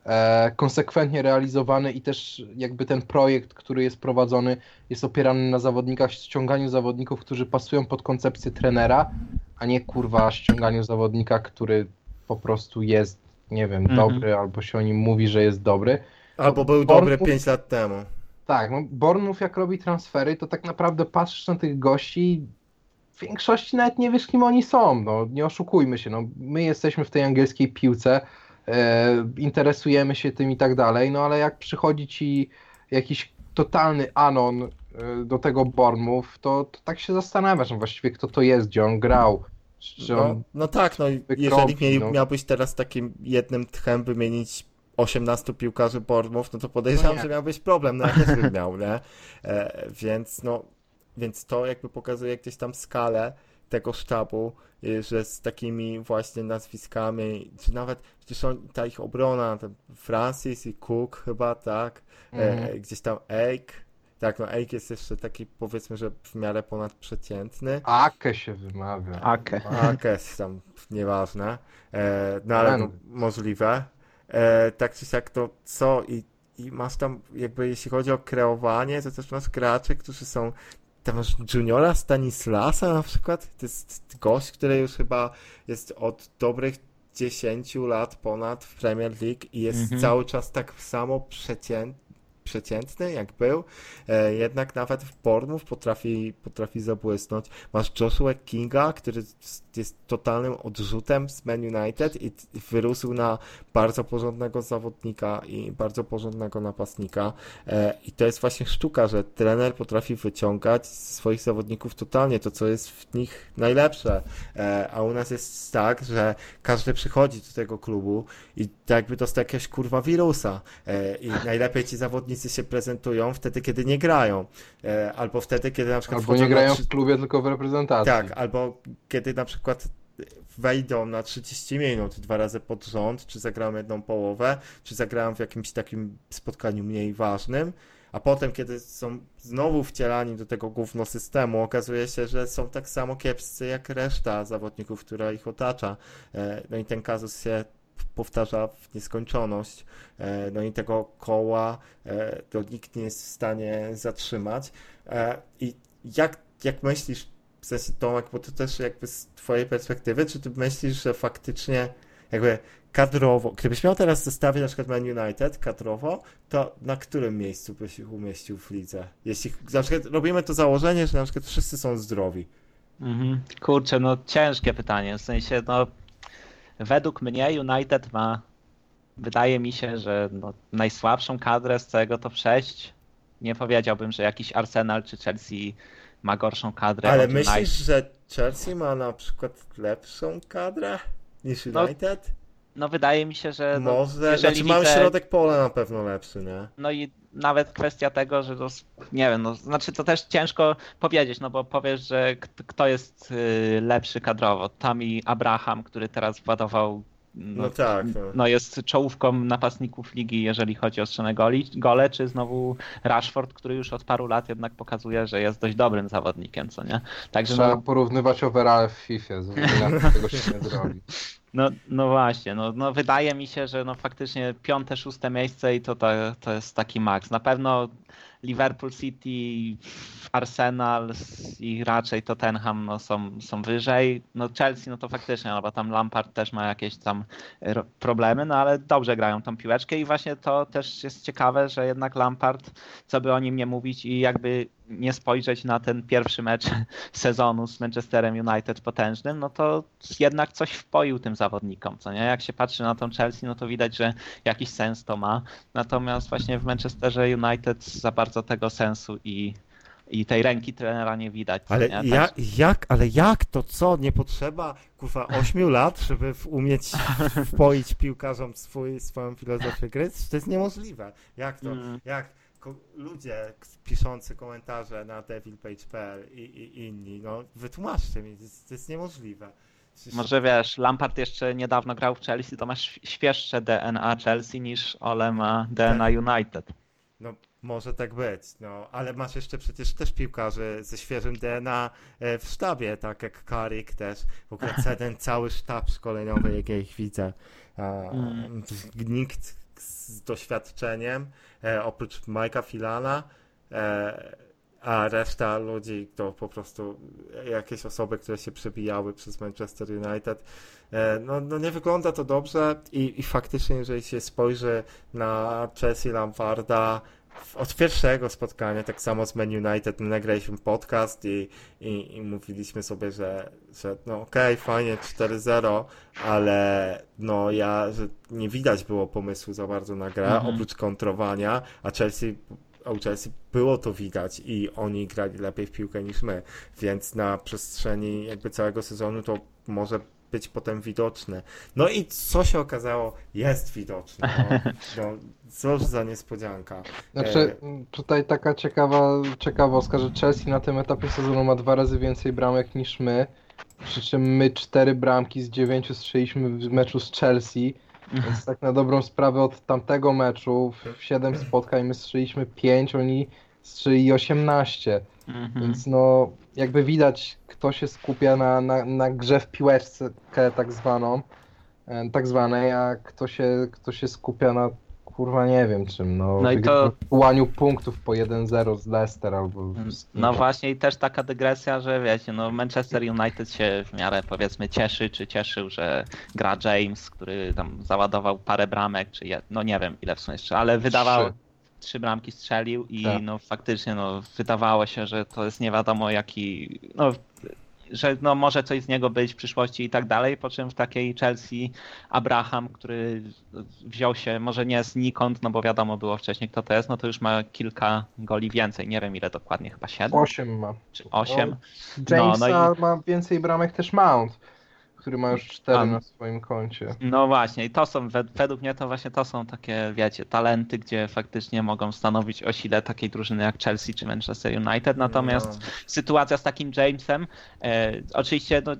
e, konsekwentnie realizowany i też jakby ten projekt, który jest prowadzony, jest opierany na zawodnikach, ściąganiu zawodników, którzy pasują pod koncepcję trenera, a nie kurwa ściąganiu zawodnika, który po prostu jest, nie wiem, Mhm. dobry, albo się o nim mówi, że jest dobry. albo był dobry Bournemouth- 5 lat temu. Tak, no Bournemouth jak robi transfery, to tak naprawdę patrzysz na tych gości i w większości nawet nie wiesz, kim oni są, no nie oszukujmy się, no my jesteśmy w tej angielskiej piłce, e, interesujemy się tym i tak dalej, no ale jak przychodzi ci jakiś totalny anon e, do tego Bournemouth, to, to tak się zastanawiasz no właściwie, kto to jest, gdzie on grał, No, no tak, no jeżeli mieli, no. miałbyś teraz takim jednym tchem wymienić 18 piłkarzy Bournemouth, no to podejrzewam, No że miałbyś problem, no ja też bym miał, nie? E, więc no, więc to jakby pokazuje gdzieś tam skalę tego sztabu, y, że z takimi właśnie nazwiskami, czy nawet przecież on, ta ich obrona, Francis i Cook chyba, tak, e, Mhm. gdzieś tam Ake, tak, no Ake jest jeszcze taki powiedzmy, że w miarę ponadprzeciętny, Ake się wymawia. Ake. Akes tam, nieważne, e, no ale no, możliwe, e, tak czy siak to co i, i masz tam jakby jeśli chodzi o kreowanie, to też masz graczy, którzy są tam masz Juniora Stanislasa na przykład, to jest gość, który już chyba jest od dobrych 10 lat ponad w Premier League i jest Mhm. cały czas tak samo przeciętny, przeciętny jak był, e, jednak nawet w Bournemouth potrafi, potrafi zabłysnąć. Masz Joshua Kinga, który jest totalnym odrzutem z Man United i wyrósł na bardzo porządnego zawodnika i bardzo porządnego napastnika. E, I to jest właśnie sztuka, że trener potrafi wyciągać z swoich zawodników totalnie to, co jest w nich najlepsze. E, A u nas jest tak, że każdy przychodzi do tego klubu i jakby dostał jakiegoś kurwa wirusa. I najlepiej ci zawodnicy się prezentują wtedy, kiedy nie grają. E, Albo wtedy, kiedy na przykład Albo nie grają w klubie, tylko w reprezentacji. tak, albo kiedy na przykład wejdą na 30 minut dwa razy pod rząd, czy zagrają jedną połowę, czy zagrają w jakimś takim spotkaniu mniej ważnym, a potem, kiedy są znowu wcielani do tego gówno systemu, okazuje się, że są tak samo kiepscy jak reszta zawodników, która ich otacza. E, No i ten kazus się powtarza w nieskończoność. E, No i tego koła e, to nikt nie jest w stanie zatrzymać. E, I jak, jak myślisz, w sensie Tomek, bo to też jakby z twojej perspektywy, czy ty myślisz, że faktycznie jakby kadrowo, gdybyś miał teraz zestawić na przykład Man United kadrowo, to na którym miejscu byś ich umieścił w lidze? Jeśli na przykład robimy to założenie, że na przykład wszyscy są zdrowi. Mhm. Kurczę, no ciężkie pytanie. W sensie, no według mnie United ma, wydaje mi się, że no, najsłabszą kadrę z całego top 6. Nie powiedziałbym, że jakiś Arsenal czy Chelsea ma gorszą kadrę Ale myślisz, United. że Chelsea ma na przykład lepszą kadrę niż No, United? No wydaje mi się, że no, Może, jeżeli znaczy mamy widzę- środek pola na pewno lepszy, nie? No i nawet kwestia tego, że to, nie wiem, no, znaczy to też ciężko powiedzieć, no bo powiesz, że kto jest y, lepszy kadrowo. Tam i Abraham, który teraz władował, no, No tak, no. no jest czołówką napastników ligi, jeżeli chodzi o strzelone goli, gole, czy znowu Rashford, który już od paru lat jednak pokazuje, że jest dość dobrym zawodnikiem, co nie? Także Trzeba no, porównywać overall w FIFA, tego się nie zrobi. No, no właśnie, no, no wydaje mi się, że no faktycznie piąte, szóste miejsce i to, to, to jest taki maks. Na pewno Liverpool City, Arsenal i raczej Tottenham no, są, są wyżej. No Chelsea, no to faktycznie, no bo tam Lampard też ma jakieś tam ro- problemy, no ale dobrze grają tą piłeczkę i właśnie to też jest ciekawe, że jednak Lampard, co by o nim nie mówić i jakby nie spojrzeć na ten pierwszy mecz sezonu z Manchesterem United potężnym, no to jednak coś wpoił tym zawodnikom, co nie? Jak się patrzy na tą Chelsea, no to widać, że jakiś sens to ma. Natomiast właśnie w Manchesterze United za bardzo tego sensu i, i tej ręki trenera nie widać. Ale nie? ja, jak, ale jak to co? Nie potrzeba kurwa 8 lat, żeby umieć wpoić piłkarzom swój, swoją filozofię gry? To jest niemożliwe. Jak to? Mm. Jak ludzie piszący komentarze na devilpage.pl i, i inni, no wytłumaczcie mi, to jest, to jest niemożliwe. Przecież- Może wiesz, Lampard jeszcze niedawno grał w Chelsea, to masz świeższe DNA Chelsea niż Ole ma DNA United. No, może tak być, no, ale masz jeszcze przecież też piłkarzy ze świeżym DNA e, w sztabie, tak jak Karik też, w ogóle ten cały sztab szkoleniowy, jak ja ich widzę, a, Mm. nikt z doświadczeniem, e, oprócz Majka Filana, e, a reszta ludzi to po prostu jakieś osoby, które się przebijały przez Manchester United. E, No, no nie wygląda to dobrze i, i faktycznie, jeżeli się spojrzy na Chelsea Lamparda od pierwszego spotkania, tak samo z Man United, my nagraliśmy podcast i, i, i mówiliśmy sobie, że, że no okej, fajnie 4-0, ale no ja, że nie widać było pomysłu za bardzo na grę, Mhm. oprócz kontrowania, a Chelsea a u Chelsea było to widać i oni grali lepiej w piłkę niż my, więc na przestrzeni jakby całego sezonu to może być potem widoczny. No i co się okazało? Jest widoczny. No, no, cóż za niespodzianka. Znaczy, E, tutaj taka ciekawa ciekawostka, że Chelsea na tym etapie sezonu ma dwa razy więcej bramek niż my. Przy czym my cztery bramki z dziewięciu strzeliśmy w meczu z Chelsea. Więc tak na dobrą sprawę od tamtego meczu w 7 spotkań my strzeliśmy 5, oni strzeli 18. Mhm. Więc no jakby widać kto się skupia na, na, na grze w piłeczce tak zwaną, e, tak zwanej, a kto się, kto się skupia na kurwa nie wiem czym, no, No i to- wygrywaniu punktów po 1-0 z Leicester albo z kimś. No właśnie i też taka dygresja, że wiecie, no Manchester United się w miarę powiedzmy cieszy, czy cieszył, że gra James, który tam załadował parę bramek, czy je, no nie wiem ile w sumie jeszcze, ale wydawał Trzy. Trzy bramki strzelił i Tak. no faktycznie no wydawało się, że to jest nie wiadomo jaki, no że no może coś z niego być w przyszłości i tak dalej, po czym w takiej Chelsea Abraham, który wziął się może nie znikąd, no bo wiadomo było wcześniej kto to jest, no to już ma kilka goli więcej, nie wiem ile dokładnie, chyba 7 8 ma. czy 8. Jamesa no ma więcej bramek też Mount, który ma już 4 A. na swoim koncie. No właśnie, i to są, wed- według mnie to właśnie to są takie, wiecie, talenty, gdzie faktycznie mogą stanowić o sile takiej drużyny jak Chelsea czy Manchester United. Natomiast no. sytuacja z takim Jamesem, e, oczywiście no,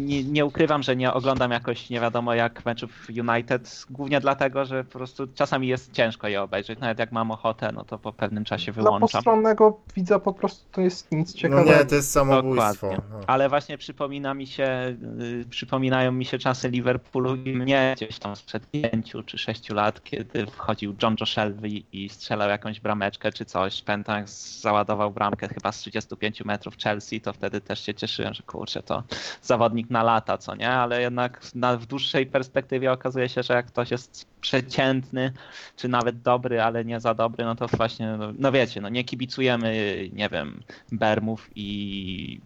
nie, nie ukrywam, że nie oglądam jakoś nie wiadomo jak meczów United, głównie dlatego, że po prostu czasami jest ciężko je obejrzeć. Nawet jak mam ochotę, no to po pewnym czasie Dla wyłączam. postronnego widza po prostu to jest nic No ciekawego. nie, to jest samobójstwo. Dokładnie. No. Ale właśnie przypomina mi się, y, przypominają mi się czasy Liverpoolu i mnie gdzieś tam sprzed pięciu czy sześciu lat, kiedy wchodził John Joe Shelby i strzelał jakąś brameczkę czy coś. Pętak załadował bramkę chyba z 35 metrów Chelsea, to wtedy też się cieszyłem, że kurczę, to zawodnik na lata, co nie? Ale jednak na, w dłuższej perspektywie okazuje się, że jak ktoś jest przeciętny, czy nawet dobry, ale nie za dobry, no to właśnie, no, no wiecie, no nie kibicujemy, nie wiem, Bermów i,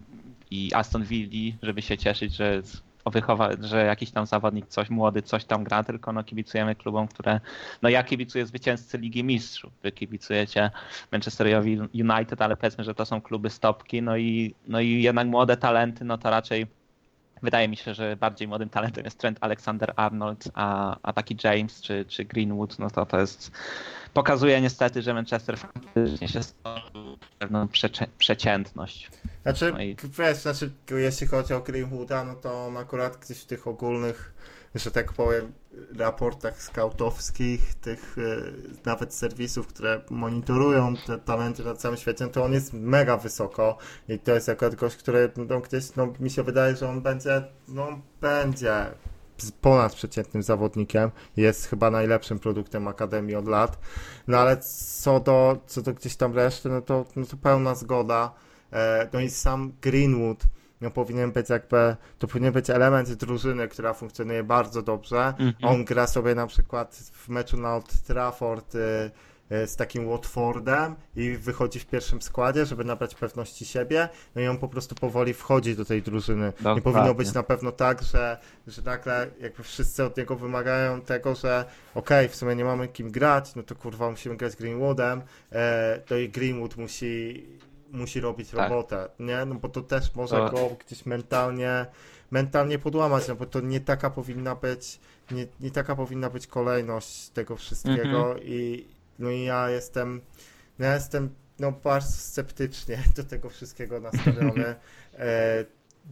i Aston Villa, żeby się cieszyć, że wychowa, że jakiś tam zawodnik coś młody coś tam gra, tylko no kibicujemy klubom, które no ja kibicuję zwycięzcy Ligi Mistrzów, wy kibicujecie Manchesterowi United, ale powiedzmy, że to są kluby stopki, no i, no i jednak młode talenty, no to raczej wydaje mi się, że bardziej młodym talentem jest Trent Alexander-Arnold, a, a taki James czy, czy Greenwood, no to to jest pokazuje niestety, że Manchester faktycznie się stworzył pewną przecze- przeciętność. Znaczy, No i- wiesz, znaczy, jeśli chodzi o Greenwooda, no to on akurat gdzieś w tych ogólnych, że tak powiem, raportach skautowskich, tych y, nawet serwisów, które monitorują te talenty na całym świecie, no to on jest mega wysoko i to jest akurat gość, który no, gdzieś, no mi się wydaje, że on będzie, no będzie ponadprzeciętnym zawodnikiem, jest chyba najlepszym produktem Akademii od lat, no ale co do, co do gdzieś tam reszty, no to, no to pełna zgoda, E, No i sam Greenwood no, powinien być jakby, to powinien być element drużyny, która funkcjonuje bardzo dobrze. Mhm. On gra sobie na przykład w meczu na Old Trafford y, y, z takim Watfordem i wychodzi w pierwszym składzie, żeby nabrać pewności siebie, no i on po prostu powoli wchodzi do tej drużyny. Nie Dokładnie. powinno być na pewno tak, że, że nagle jakby wszyscy od niego wymagają tego, że okej, w sumie nie mamy kim grać, no to kurwa musimy grać Greenwoodem, e, to i Greenwood musi musi robić Tak. robotę, nie? No bo to też może To- go gdzieś mentalnie mentalnie podłamać, no bo to nie taka powinna być nie, nie taka powinna być kolejność tego wszystkiego Mhm. i no i ja jestem no ja jestem no bardzo sceptycznie do tego wszystkiego nastawiony. E,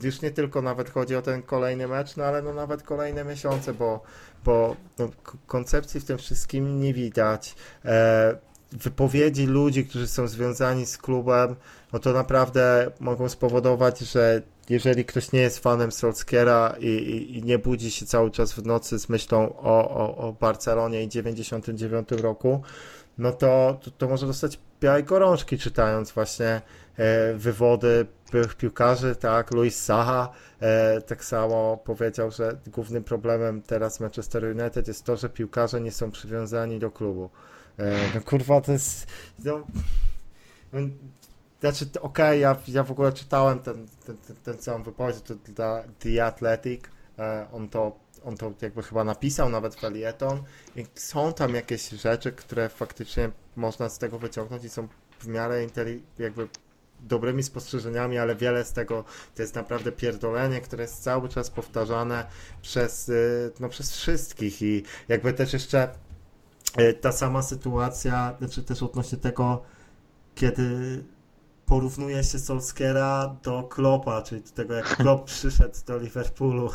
już nie tylko nawet chodzi o ten kolejny mecz, no ale no nawet kolejne miesiące, bo, bo no, koncepcji w tym wszystkim nie widać. E, wypowiedzi ludzi, którzy są związani z klubem, no to naprawdę mogą spowodować, że jeżeli ktoś nie jest fanem Solskiera i, i, i nie budzi się cały czas w nocy z myślą o, o, o Barcelonie i 99 roku, no to, to, to może dostać białej gorączki czytając właśnie e, wywody byłych piłkarzy, tak, Luis Saha e, tak samo powiedział, że głównym problemem teraz Manchester United jest to, że piłkarze nie są przywiązani do klubu. E, no kurwa, to jest no, no, znaczy, okej, ja, ja w ogóle czytałem ten, ten, ten, ten całą wypowiedź to dla The Athletic, e, on to on to jakby chyba napisał nawet felieton. I są tam jakieś rzeczy, które faktycznie można z tego wyciągnąć i są w miarę jakby dobrymi spostrzeżeniami, ale wiele z tego to jest naprawdę pierdolenie, które jest cały czas powtarzane przez, y, no, przez wszystkich. I jakby też jeszcze ta sama sytuacja, znaczy też odnośnie tego, kiedy porównuje się Solskiera do Kloppa, czyli do tego, jak Klopp przyszedł do Liverpoolu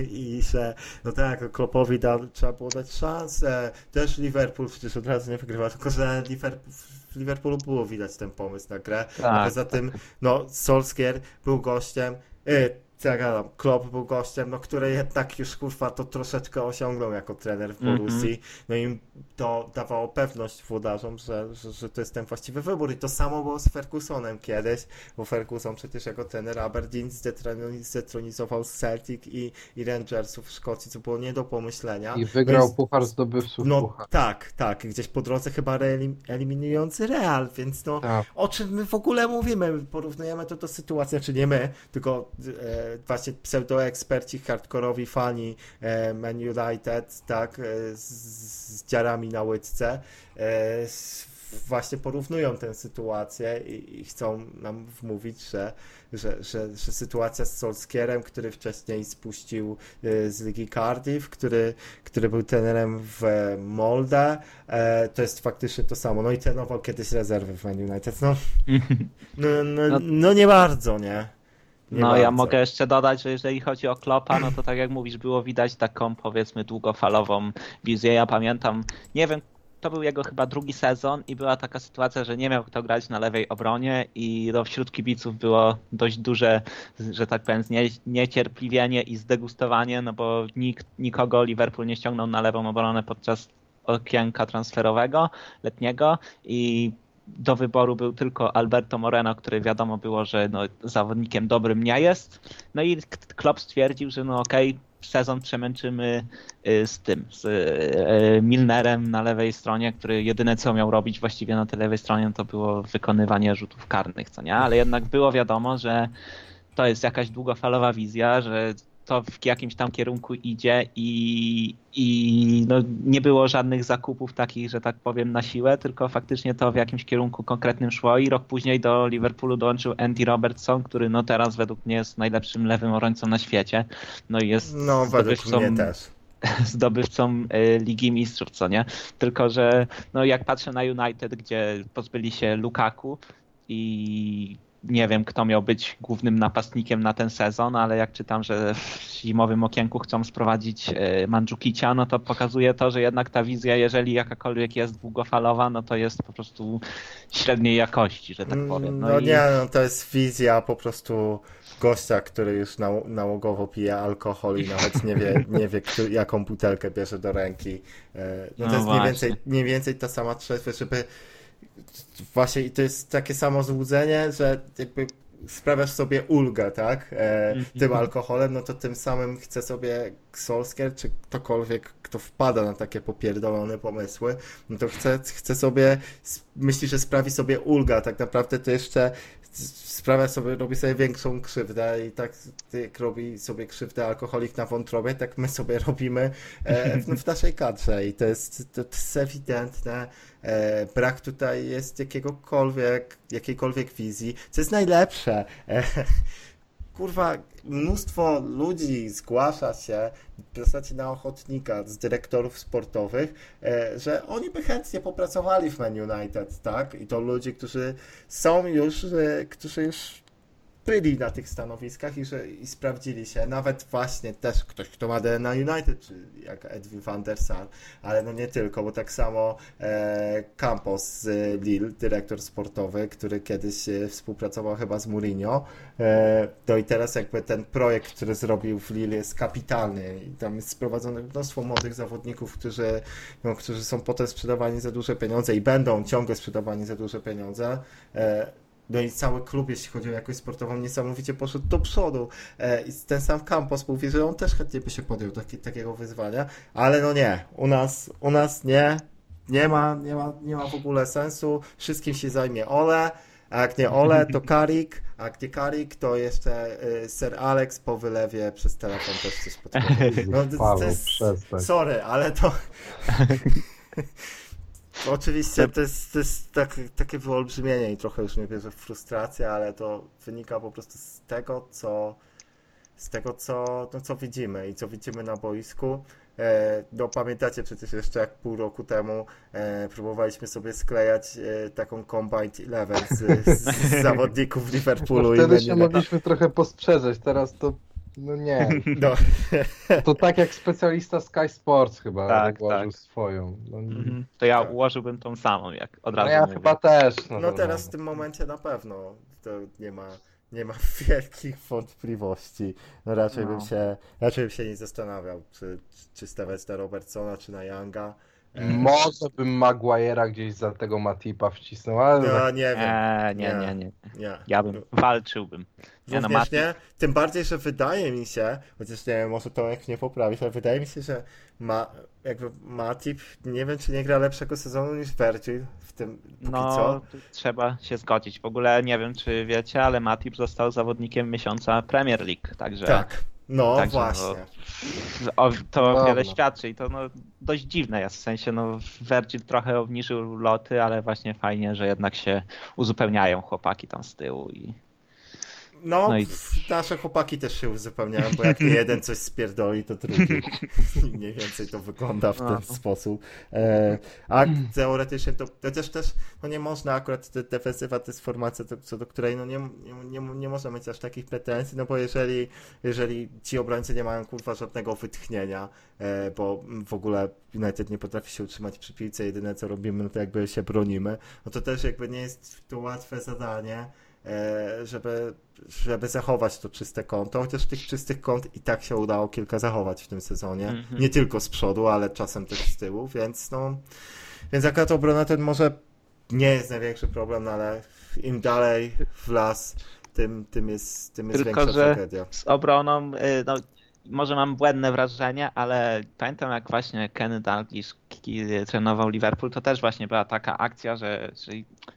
i że, no tak, Kloppowi da, trzeba było dać szansę. Też Liverpool przecież od razu nie wygrywa, tylko że Liverpool, w Liverpoolu było widać ten pomysł na grę. Tak, A poza tym, no, Solskier był gościem, y, gadam, Klopp był gościem, no, który jednak już kurwa to troszeczkę osiągnął jako trener w Mhm. Borussii. No i to dawało pewność włodarzom, że, że, że to jest ten właściwy wybór. I to samo było z Fergusonem kiedyś, bo Ferguson przecież jako trener Aberdeen zdetroni- zdetronizował Celtic i, i Rangersów w Szkocji, co było nie do pomyślenia. I wygrał Więc- puchar zdobywców No puchar. tak, tak, gdzieś po drodze chyba eliminujący Real, więc no Tak. o czym my w ogóle mówimy? Porównujemy to do sytuacji, czy nie my, tylko e, właśnie pseudoeksperci, hardkorowi fani e, Man United, tak, e, z, z dziarami na łydce, e, właśnie porównują tę sytuację i, i chcą nam wmówić, że, że, że, że sytuacja z Solskierem, który wcześniej spuścił z Ligi Cardiff, który, który był trenerem w Molde, to jest faktycznie to samo. No i trenował kiedyś rezerwy w Man United. No, no, no, No- no nie bardzo, nie? Nie No bardzo. ja mogę jeszcze dodać, że jeżeli chodzi o Klopa, no to tak jak mówisz, było widać taką powiedzmy długofalową wizję. Ja pamiętam, nie wiem, to był jego chyba drugi sezon i była taka sytuacja, że nie miał kto grać na lewej obronie i no, wśród kibiców było dość duże, że tak powiem, znie- niecierpliwienie i zdegustowanie, no bo nikt, nikogo Liverpool nie ściągnął na lewą obronę podczas okienka transferowego letniego i do wyboru był tylko Alberto Moreno, który wiadomo było, że no, zawodnikiem dobrym nie jest. No i Klopp stwierdził, że no okej, sezon przemęczymy y, z tym, z y, Milnerem na lewej stronie, który jedyne co miał robić właściwie na tej lewej stronie to było wykonywanie rzutów karnych, co nie? Ale jednak było wiadomo, że to jest jakaś długofalowa wizja, że to w jakimś tam kierunku idzie i, i no, nie było żadnych zakupów takich, że tak powiem, na siłę, tylko faktycznie to w jakimś kierunku konkretnym szło i rok później do Liverpoolu dołączył Andy Robertson, który no teraz według mnie jest najlepszym lewym obrońcą na świecie. No i jest No, zdobywcą zdobywcą y, Ligi Mistrzów, co nie? Tylko, że no jak patrzę na United, gdzie pozbyli się Lukaku i nie wiem, kto miał być głównym napastnikiem na ten sezon, ale jak czytam, że w zimowym okienku chcą sprowadzić y, Mandzukicia, no to pokazuje to, że jednak ta wizja, jeżeli jakakolwiek jest długofalowa, no to jest po prostu średniej jakości, że tak powiem. No, i... nie, no to jest wizja po prostu gościa, który już nał- nałogowo pije alkohol i nawet nie wie, nie wie jaką butelkę bierze do ręki. E, No to No jest mniej właśnie. więcej, mniej więcej ta sama trzeźwość, żeby właśnie i to jest takie samo złudzenie, że jakby sprawiasz sobie ulgę, tak? E, tym alkoholem, no to tym samym chce sobie Solskier, czy ktokolwiek, kto wpada na takie popierdolone pomysły, no to chce, chce sobie, myśli, że sprawi sobie ulga, tak naprawdę to jeszcze sprawia sobie, robi sobie większą krzywdę i tak jak robi sobie krzywdę alkoholik na wątrobie, tak my sobie robimy e, w, w naszej kadrze i to jest, to, jest ewidentne. E, brak tutaj jest jakiegokolwiek, jakiejkolwiek wizji, co jest najlepsze. Kurwa, mnóstwo ludzi zgłasza się w zasadzie na ochotnika z dyrektorów sportowych, e, że oni by chętnie popracowali w Man United, tak? I to ludzie, którzy są już, którzy już byli na tych stanowiskach i, że, i sprawdzili się. Nawet właśnie też ktoś, kto ma DNA United, czy jak Edwin van der Sar, ale no nie tylko, bo tak samo e, Campos z Lille, dyrektor sportowy, który kiedyś e, współpracował chyba z Mourinho. E, no i teraz jakby ten projekt, który zrobił w Lille jest kapitalny i tam jest sprowadzone mnóstwo młodych zawodników, którzy, no, którzy są potem sprzedawani za duże pieniądze i będą ciągle sprzedawani za duże pieniądze. E, no i cały klub, jeśli chodzi o jakość sportową, niesamowicie poszedł do przodu. E, I ten sam Campos mówi, że on też chętnie by się podjął taki, takiego wyzwania, ale no nie, u nas, u nas nie, nie ma, nie ma, nie ma w ogóle sensu. Wszystkim się zajmie Ole, a jak nie Ole, to Karik, a jak nie Karik, to jeszcze y, Sir Alex po wylewie przez telefon też coś podpowie. No, to, to jest, sorry, ale to Oczywiście to jest, to jest tak, takie wyolbrzymienie i trochę już mnie bierze w frustrację, ale to wynika po prostu z tego, co z tego, co, no, co widzimy i co widzimy na boisku. E, no pamiętacie przecież jeszcze jak pół roku temu e, próbowaliśmy sobie sklejać e, taką Combined Eleven z, z, z zawodników Liverpoolu No i wtedy my się mogliśmy trochę posprzeczać, teraz to no nie. no, To tak jak specjalista Sky Sports chyba Tak, ułożył tak. swoją. No, Mhm. To ja ułożyłbym tą samą, jak od no razu ja mówię. chyba też. No, no to- teraz w tym momencie na pewno to nie ma, nie ma wielkich wątpliwości. No raczej No. bym się raczej bym się nie zastanawiał, czy, czy stawiać na Robertsona, czy na Younga. E, Może bym Maguire'a gdzieś za tego Matipa wcisnął, ale No nie wiem. Nie, nie, Nie. nie, nie. Nie. Ja bym walczyłbym. Nie, no. Tym bardziej, że wydaje mi się, chociaż nie wiem, może Tomek nie poprawić, ale wydaje mi się, że ma, jakby Matip, nie wiem, czy nie gra lepszego sezonu niż Virgil w tym póki No, co. trzeba się zgodzić. W ogóle nie wiem, czy wiecie, ale Matip został zawodnikiem miesiąca Premier League, także Tak. No Także, właśnie. o, to Dobra. wiele świadczy i to no, dość dziwne jest. W sensie, no, Virgil trochę obniżył loty, ale właśnie fajnie, że jednak się uzupełniają chłopaki tam z tyłu i No, No i- nasze chłopaki też się uzupełniają, bo jak jeden coś spierdoli, to drugi. Mniej więcej to wygląda w ten No. sposób. E, a teoretycznie to, to też też, no nie można akurat, te, defensywa to jest formacja, to, co do której no nie, nie, nie, można mieć aż takich pretensji, no bo jeżeli, jeżeli ci obrońcy nie mają kurwa żadnego wytchnienia, e, bo w ogóle United nie potrafi się utrzymać przy piłce, jedyne co robimy, no to jakby się bronimy, no to też jakby nie jest to łatwe zadanie, żeby, żeby zachować to czyste konto, chociaż tych czystych kąt i tak się udało kilka zachować w tym sezonie. Mhm. Nie tylko z przodu, ale czasem też z tyłu, więc no więc akurat obrona to może nie jest największy problem, no ale im dalej w las, tym, tym jest, tym jest Tylko, większa że- tragedia. z obroną, y, no, może mam błędne wrażenie, ale pamiętam jak właśnie Kenny Dalglish trenował Liverpool, to też właśnie była taka akcja, że,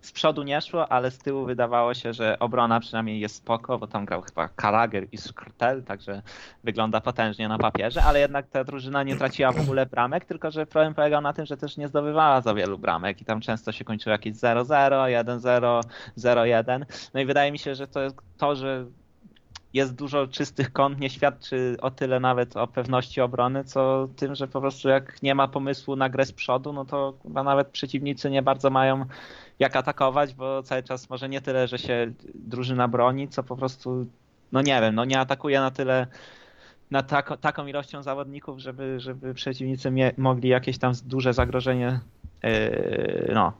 z przodu nie szło, ale z tyłu wydawało się, że obrona przynajmniej jest spoko, bo tam grał chyba Karager i Skrtel, także wygląda potężnie na papierze, ale jednak ta drużyna nie traciła w ogóle bramek, tylko że problem polegał na tym, że też nie zdobywała za wielu bramek i tam często się kończyło jakieś 0-0, 1-0, 0-1. No i wydaje mi się, że to to, że jest dużo czystych kąt, nie świadczy o tyle nawet o pewności obrony, co tym, że po prostu jak nie ma pomysłu na grę z przodu, no to chyba nawet przeciwnicy nie bardzo mają jak atakować, bo cały czas może nie tyle, że się drużyna broni, co po prostu, no nie wiem, no nie atakuje na tyle na tako, taką ilością zawodników, żeby, żeby przeciwnicy mie- mogli jakieś tam duże zagrożenie no,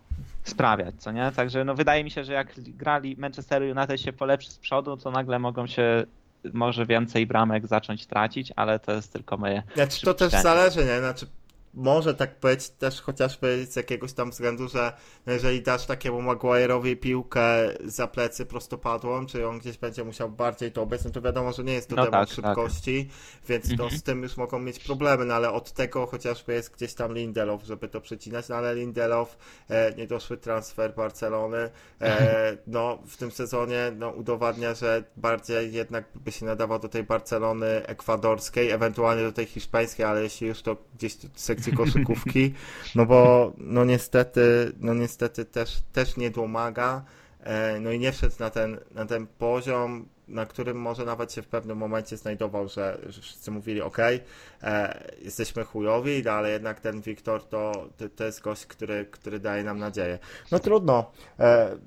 sprawiać, co nie? Także no wydaje mi się, że jak grali Manchester United się polepszy z przodu, to nagle mogą się może więcej bramek zacząć tracić, ale to jest tylko moje Znaczy to też zależy, nie? Znaczy może tak być też chociażby z jakiegoś tam względu, że jeżeli dasz takiemu Maguire'owi piłkę za plecy prostopadłą, czy on gdzieś będzie musiał bardziej to obecny, to wiadomo, że nie jest to No temat tak, szybkości, więc to Mhm. z tym już mogą mieć problemy, no ale od tego chociażby jest gdzieś tam Lindelof, żeby to przecinać, no ale Lindelof, e, niedoszły transfer Barcelony, e, no w tym sezonie no, udowadnia, że bardziej jednak by się nadawał do tej Barcelony ekwadorskiej, ewentualnie do tej hiszpańskiej, ale jeśli już to gdzieś sekcji koszykówki, no bo no niestety, no niestety też, też nie domaga, e, no i nie wszedł na ten, na ten poziom, na którym może nawet się w pewnym momencie znajdował, że, że wszyscy mówili, ok, e, jesteśmy chujowi, no, ale jednak ten Wiktor to, to, to jest gość, który, który daje nam nadzieję. No trudno. E,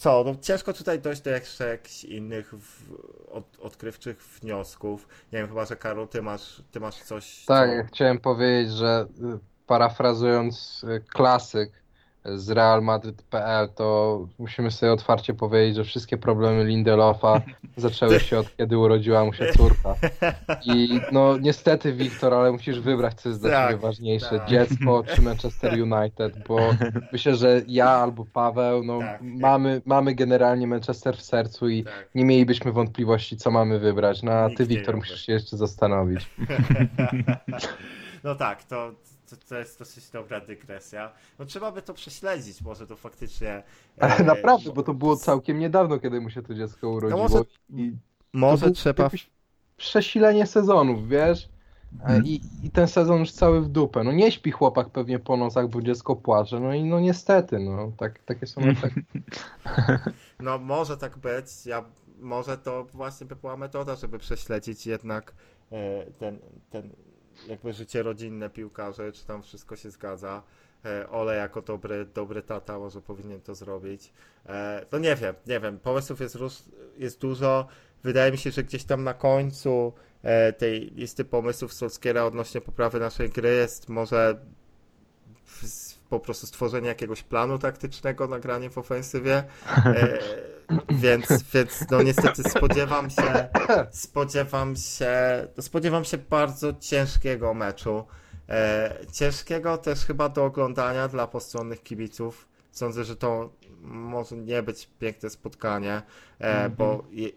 co, no ciężko tutaj dojść do jakichś innych w, od, odkrywczych wniosków. Nie wiem, chyba, że Karol, ty masz, ty masz coś, Tak, co... chciałem powiedzieć, że y, parafrazując y, klasyk z Real Madrid.pl, to musimy sobie otwarcie powiedzieć, że wszystkie problemy Lindelofa zaczęły się od kiedy urodziła mu się córka. I no niestety, Wiktor, ale musisz wybrać, co jest dla Tak, ciebie ważniejsze, tak. dziecko czy Manchester United, bo myślę, że ja albo Paweł, no Tak. mamy, mamy generalnie Manchester w sercu i Tak. nie mielibyśmy wątpliwości, co mamy wybrać. No a ty, Wiktor, musisz się jeszcze zastanowić. No tak, to, to, to jest dosyć dobra dygresja. No trzeba by to prześledzić, może to faktycznie... Ale e, naprawdę, bo to było całkiem niedawno, kiedy mu się to dziecko urodziło. może- I Może trzeba... przesilenie sezonów, wiesz? E, I, I ten sezon już cały w dupę. No nie śpi chłopak pewnie po nocach, bo dziecko płacze. No i no niestety, no tak, takie są efekty. No może tak być. Ja, może to właśnie by była metoda, żeby prześledzić jednak e, ten, ten jakby życie rodzinne piłkarzy, czy tam wszystko się zgadza. E, Ole jako dobry, dobry tata może powinien to zrobić. E, no nie wiem, nie wiem. Pomysłów jest, jest dużo. Wydaje mi się, że gdzieś tam na końcu e, tej listy pomysłów Solskiera odnośnie poprawy naszej gry jest może po prostu stworzenie jakiegoś planu taktycznego, nagranie w ofensywie. E, więc, więc no niestety spodziewam się, spodziewam się, no spodziewam się bardzo ciężkiego meczu. E, ciężkiego też chyba do oglądania dla postronnych kibiców. Sądzę, że to może nie być piękne spotkanie, e, bo je,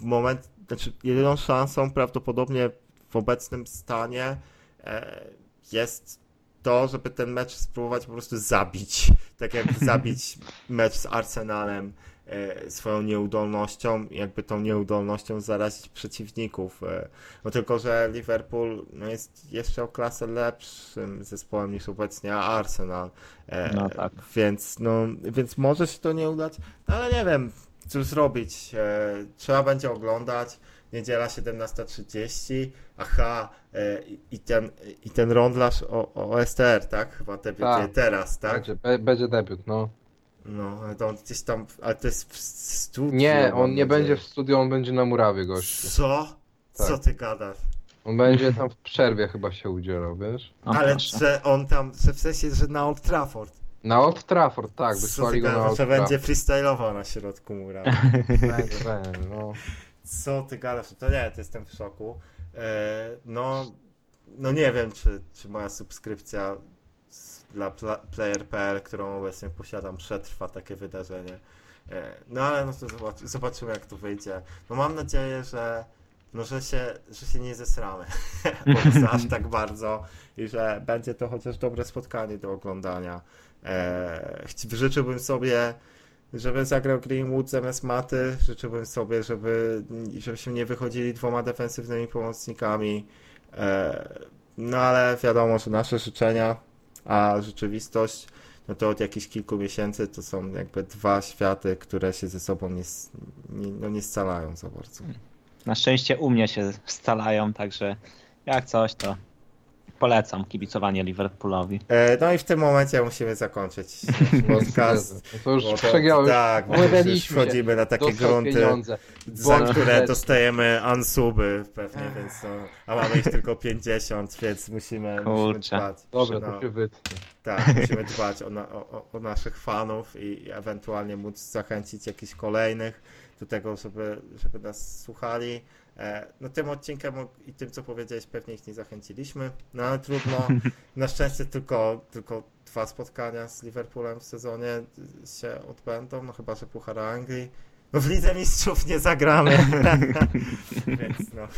moment, znaczy jedyną szansą prawdopodobnie w obecnym stanie e, jest to, żeby ten mecz spróbować po prostu zabić. Tak jak zabić mecz z Arsenalem e, swoją nieudolnością, jakby tą nieudolnością zarazić przeciwników. No tylko, że Liverpool no, jest jeszcze o klasę lepszym zespołem niż obecnie Arsenal. E, No tak. Więc, no, więc może się to nie udać, no, ale nie wiem, cóż zrobić. E, trzeba będzie oglądać. Niedziela 17.30. Aha, e, i- i ten, i ten rondlarz o, o STR, tak? Chyba debiutuje Tak. teraz, tak? Będzie, be, będzie debiut, no. No, ale to on gdzieś tam, ale to jest w studiu. Nie, on nie będzie w studiu, on będzie na murawie, gościu. Co? Co Tak. ty gadasz? On będzie tam w przerwie chyba się udzielał, wiesz? O, ale że on tam, że w sensie, że na Old Trafford. Na Old Trafford, tak, wysłali go na Old że będzie Trafford. freestylował na środku mura. Będzie, będzie, no. Co ty gadasz? To nie, to jestem w szoku. E, no, no nie wiem, czy, czy moja subskrypcja dla pla- player.pl, którą obecnie posiadam, przetrwa takie wydarzenie. E, no ale no to zobacz, zobaczymy, jak to wyjdzie. No mam nadzieję, że no, że się, że się nie zesramy aż tak bardzo i że będzie to chociaż dobre spotkanie do oglądania. E, życzyłbym sobie żeby zagrał Greenwood zamiast Maty. Życzyłbym sobie, żeby, żebyśmy nie wychodzili dwoma defensywnymi pomocnikami. E, no ale wiadomo, że nasze życzenia, a rzeczywistość, no to od jakichś kilku miesięcy to są jakby dwa światy, które się ze sobą nie, nie, no nie scalają za bardzo. Na szczęście u mnie się scalają, także jak coś, to polecam kibicowanie Liverpoolowi. E, no i w tym momencie musimy zakończyć podcast. No to już przegiąłeś. Tak, już wchodzimy na takie Dostał grunty. pieniądze. za które dostajemy ansuby pewnie, więc no, a mamy ich tylko 50, więc musimy, musimy dbać. Dobra, no, to się wytnie. tak, musimy dbać o, na, o, o- o naszych fanów i, i ewentualnie móc zachęcić jakichś kolejnych do tego, żeby, żeby nas słuchali. E, no tym odcinkiem i tym, co powiedziałeś, pewnie ich nie zachęciliśmy, no ale trudno. Na szczęście tylko, tylko dwa spotkania z Liverpoolem w sezonie się odbędą, no chyba, że Puchar Anglii. No w Lidze Mistrzów nie zagramy. Więc no.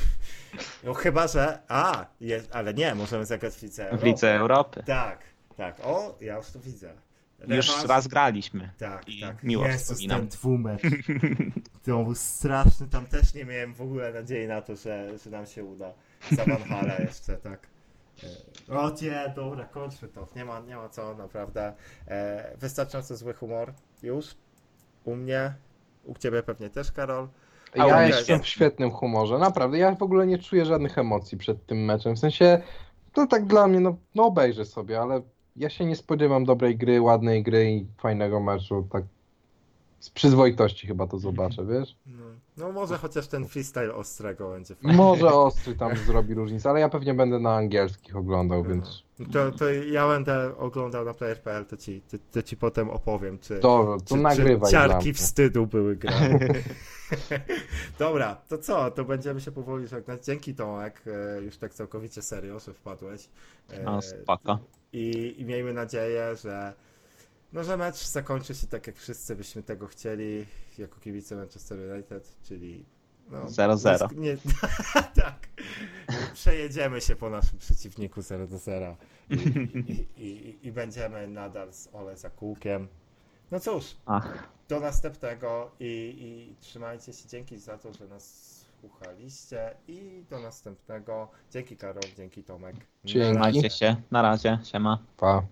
No chyba, że. A, je, ale nie, możemy zagrać w Lidze W Europy. Lidze Europy. Tak, tak. O, ja już to widzę. Już raz graliśmy. Tak, i tak. miło Jezus, wspominam. ten dwumecz. To był straszny. Tam też nie miałem w ogóle nadziei na to, że, że nam się uda. Za Van Hala jeszcze, tak. E, O nie, dobra, kończmy to. Nie ma, nie ma co, naprawdę. E, wystarczająco zły humor już. U mnie. U ciebie pewnie też, Karol. A Ja jestem w świetnym humorze, naprawdę. Ja w ogóle nie czuję żadnych emocji przed tym meczem. W sensie, to tak dla mnie, no, no obejrzę sobie, ale ja się nie spodziewam dobrej gry, ładnej gry i fajnego meczu. Tak z przyzwoitości chyba to zobaczę, wiesz? No, no może chociaż ten freestyle ostrego będzie fajny. Może ostry tam zrobi różnicę, ale ja pewnie będę na angielskich oglądał, więc To, to ja będę oglądał na player.pl, to ci, to, to ci potem opowiem, czy, to, to czy, nagrywaj czy ciarki wstydu były grane. Dobra, to co? To będziemy się powoli żegnać. Dzięki Tomek, e, już tak całkowicie serio, że wpadłeś. E, No spoko. I, I miejmy nadzieję, że no, że mecz zakończy się tak, jak wszyscy byśmy tego chcieli, jako kibice Manchester United, czyli no, 0-0. Nie, tak. Przejedziemy się po naszym przeciwniku 0 do 0 i, i, i, i będziemy nadal z Ole za kółkiem. No cóż, Ach, do następnego i, i trzymajcie się. Dzięki za to, że nas słuchaliście i do następnego. Dzięki Karol, dzięki Tomek. Dzięki. Trzymajcie się. Na razie. Siema. Pa.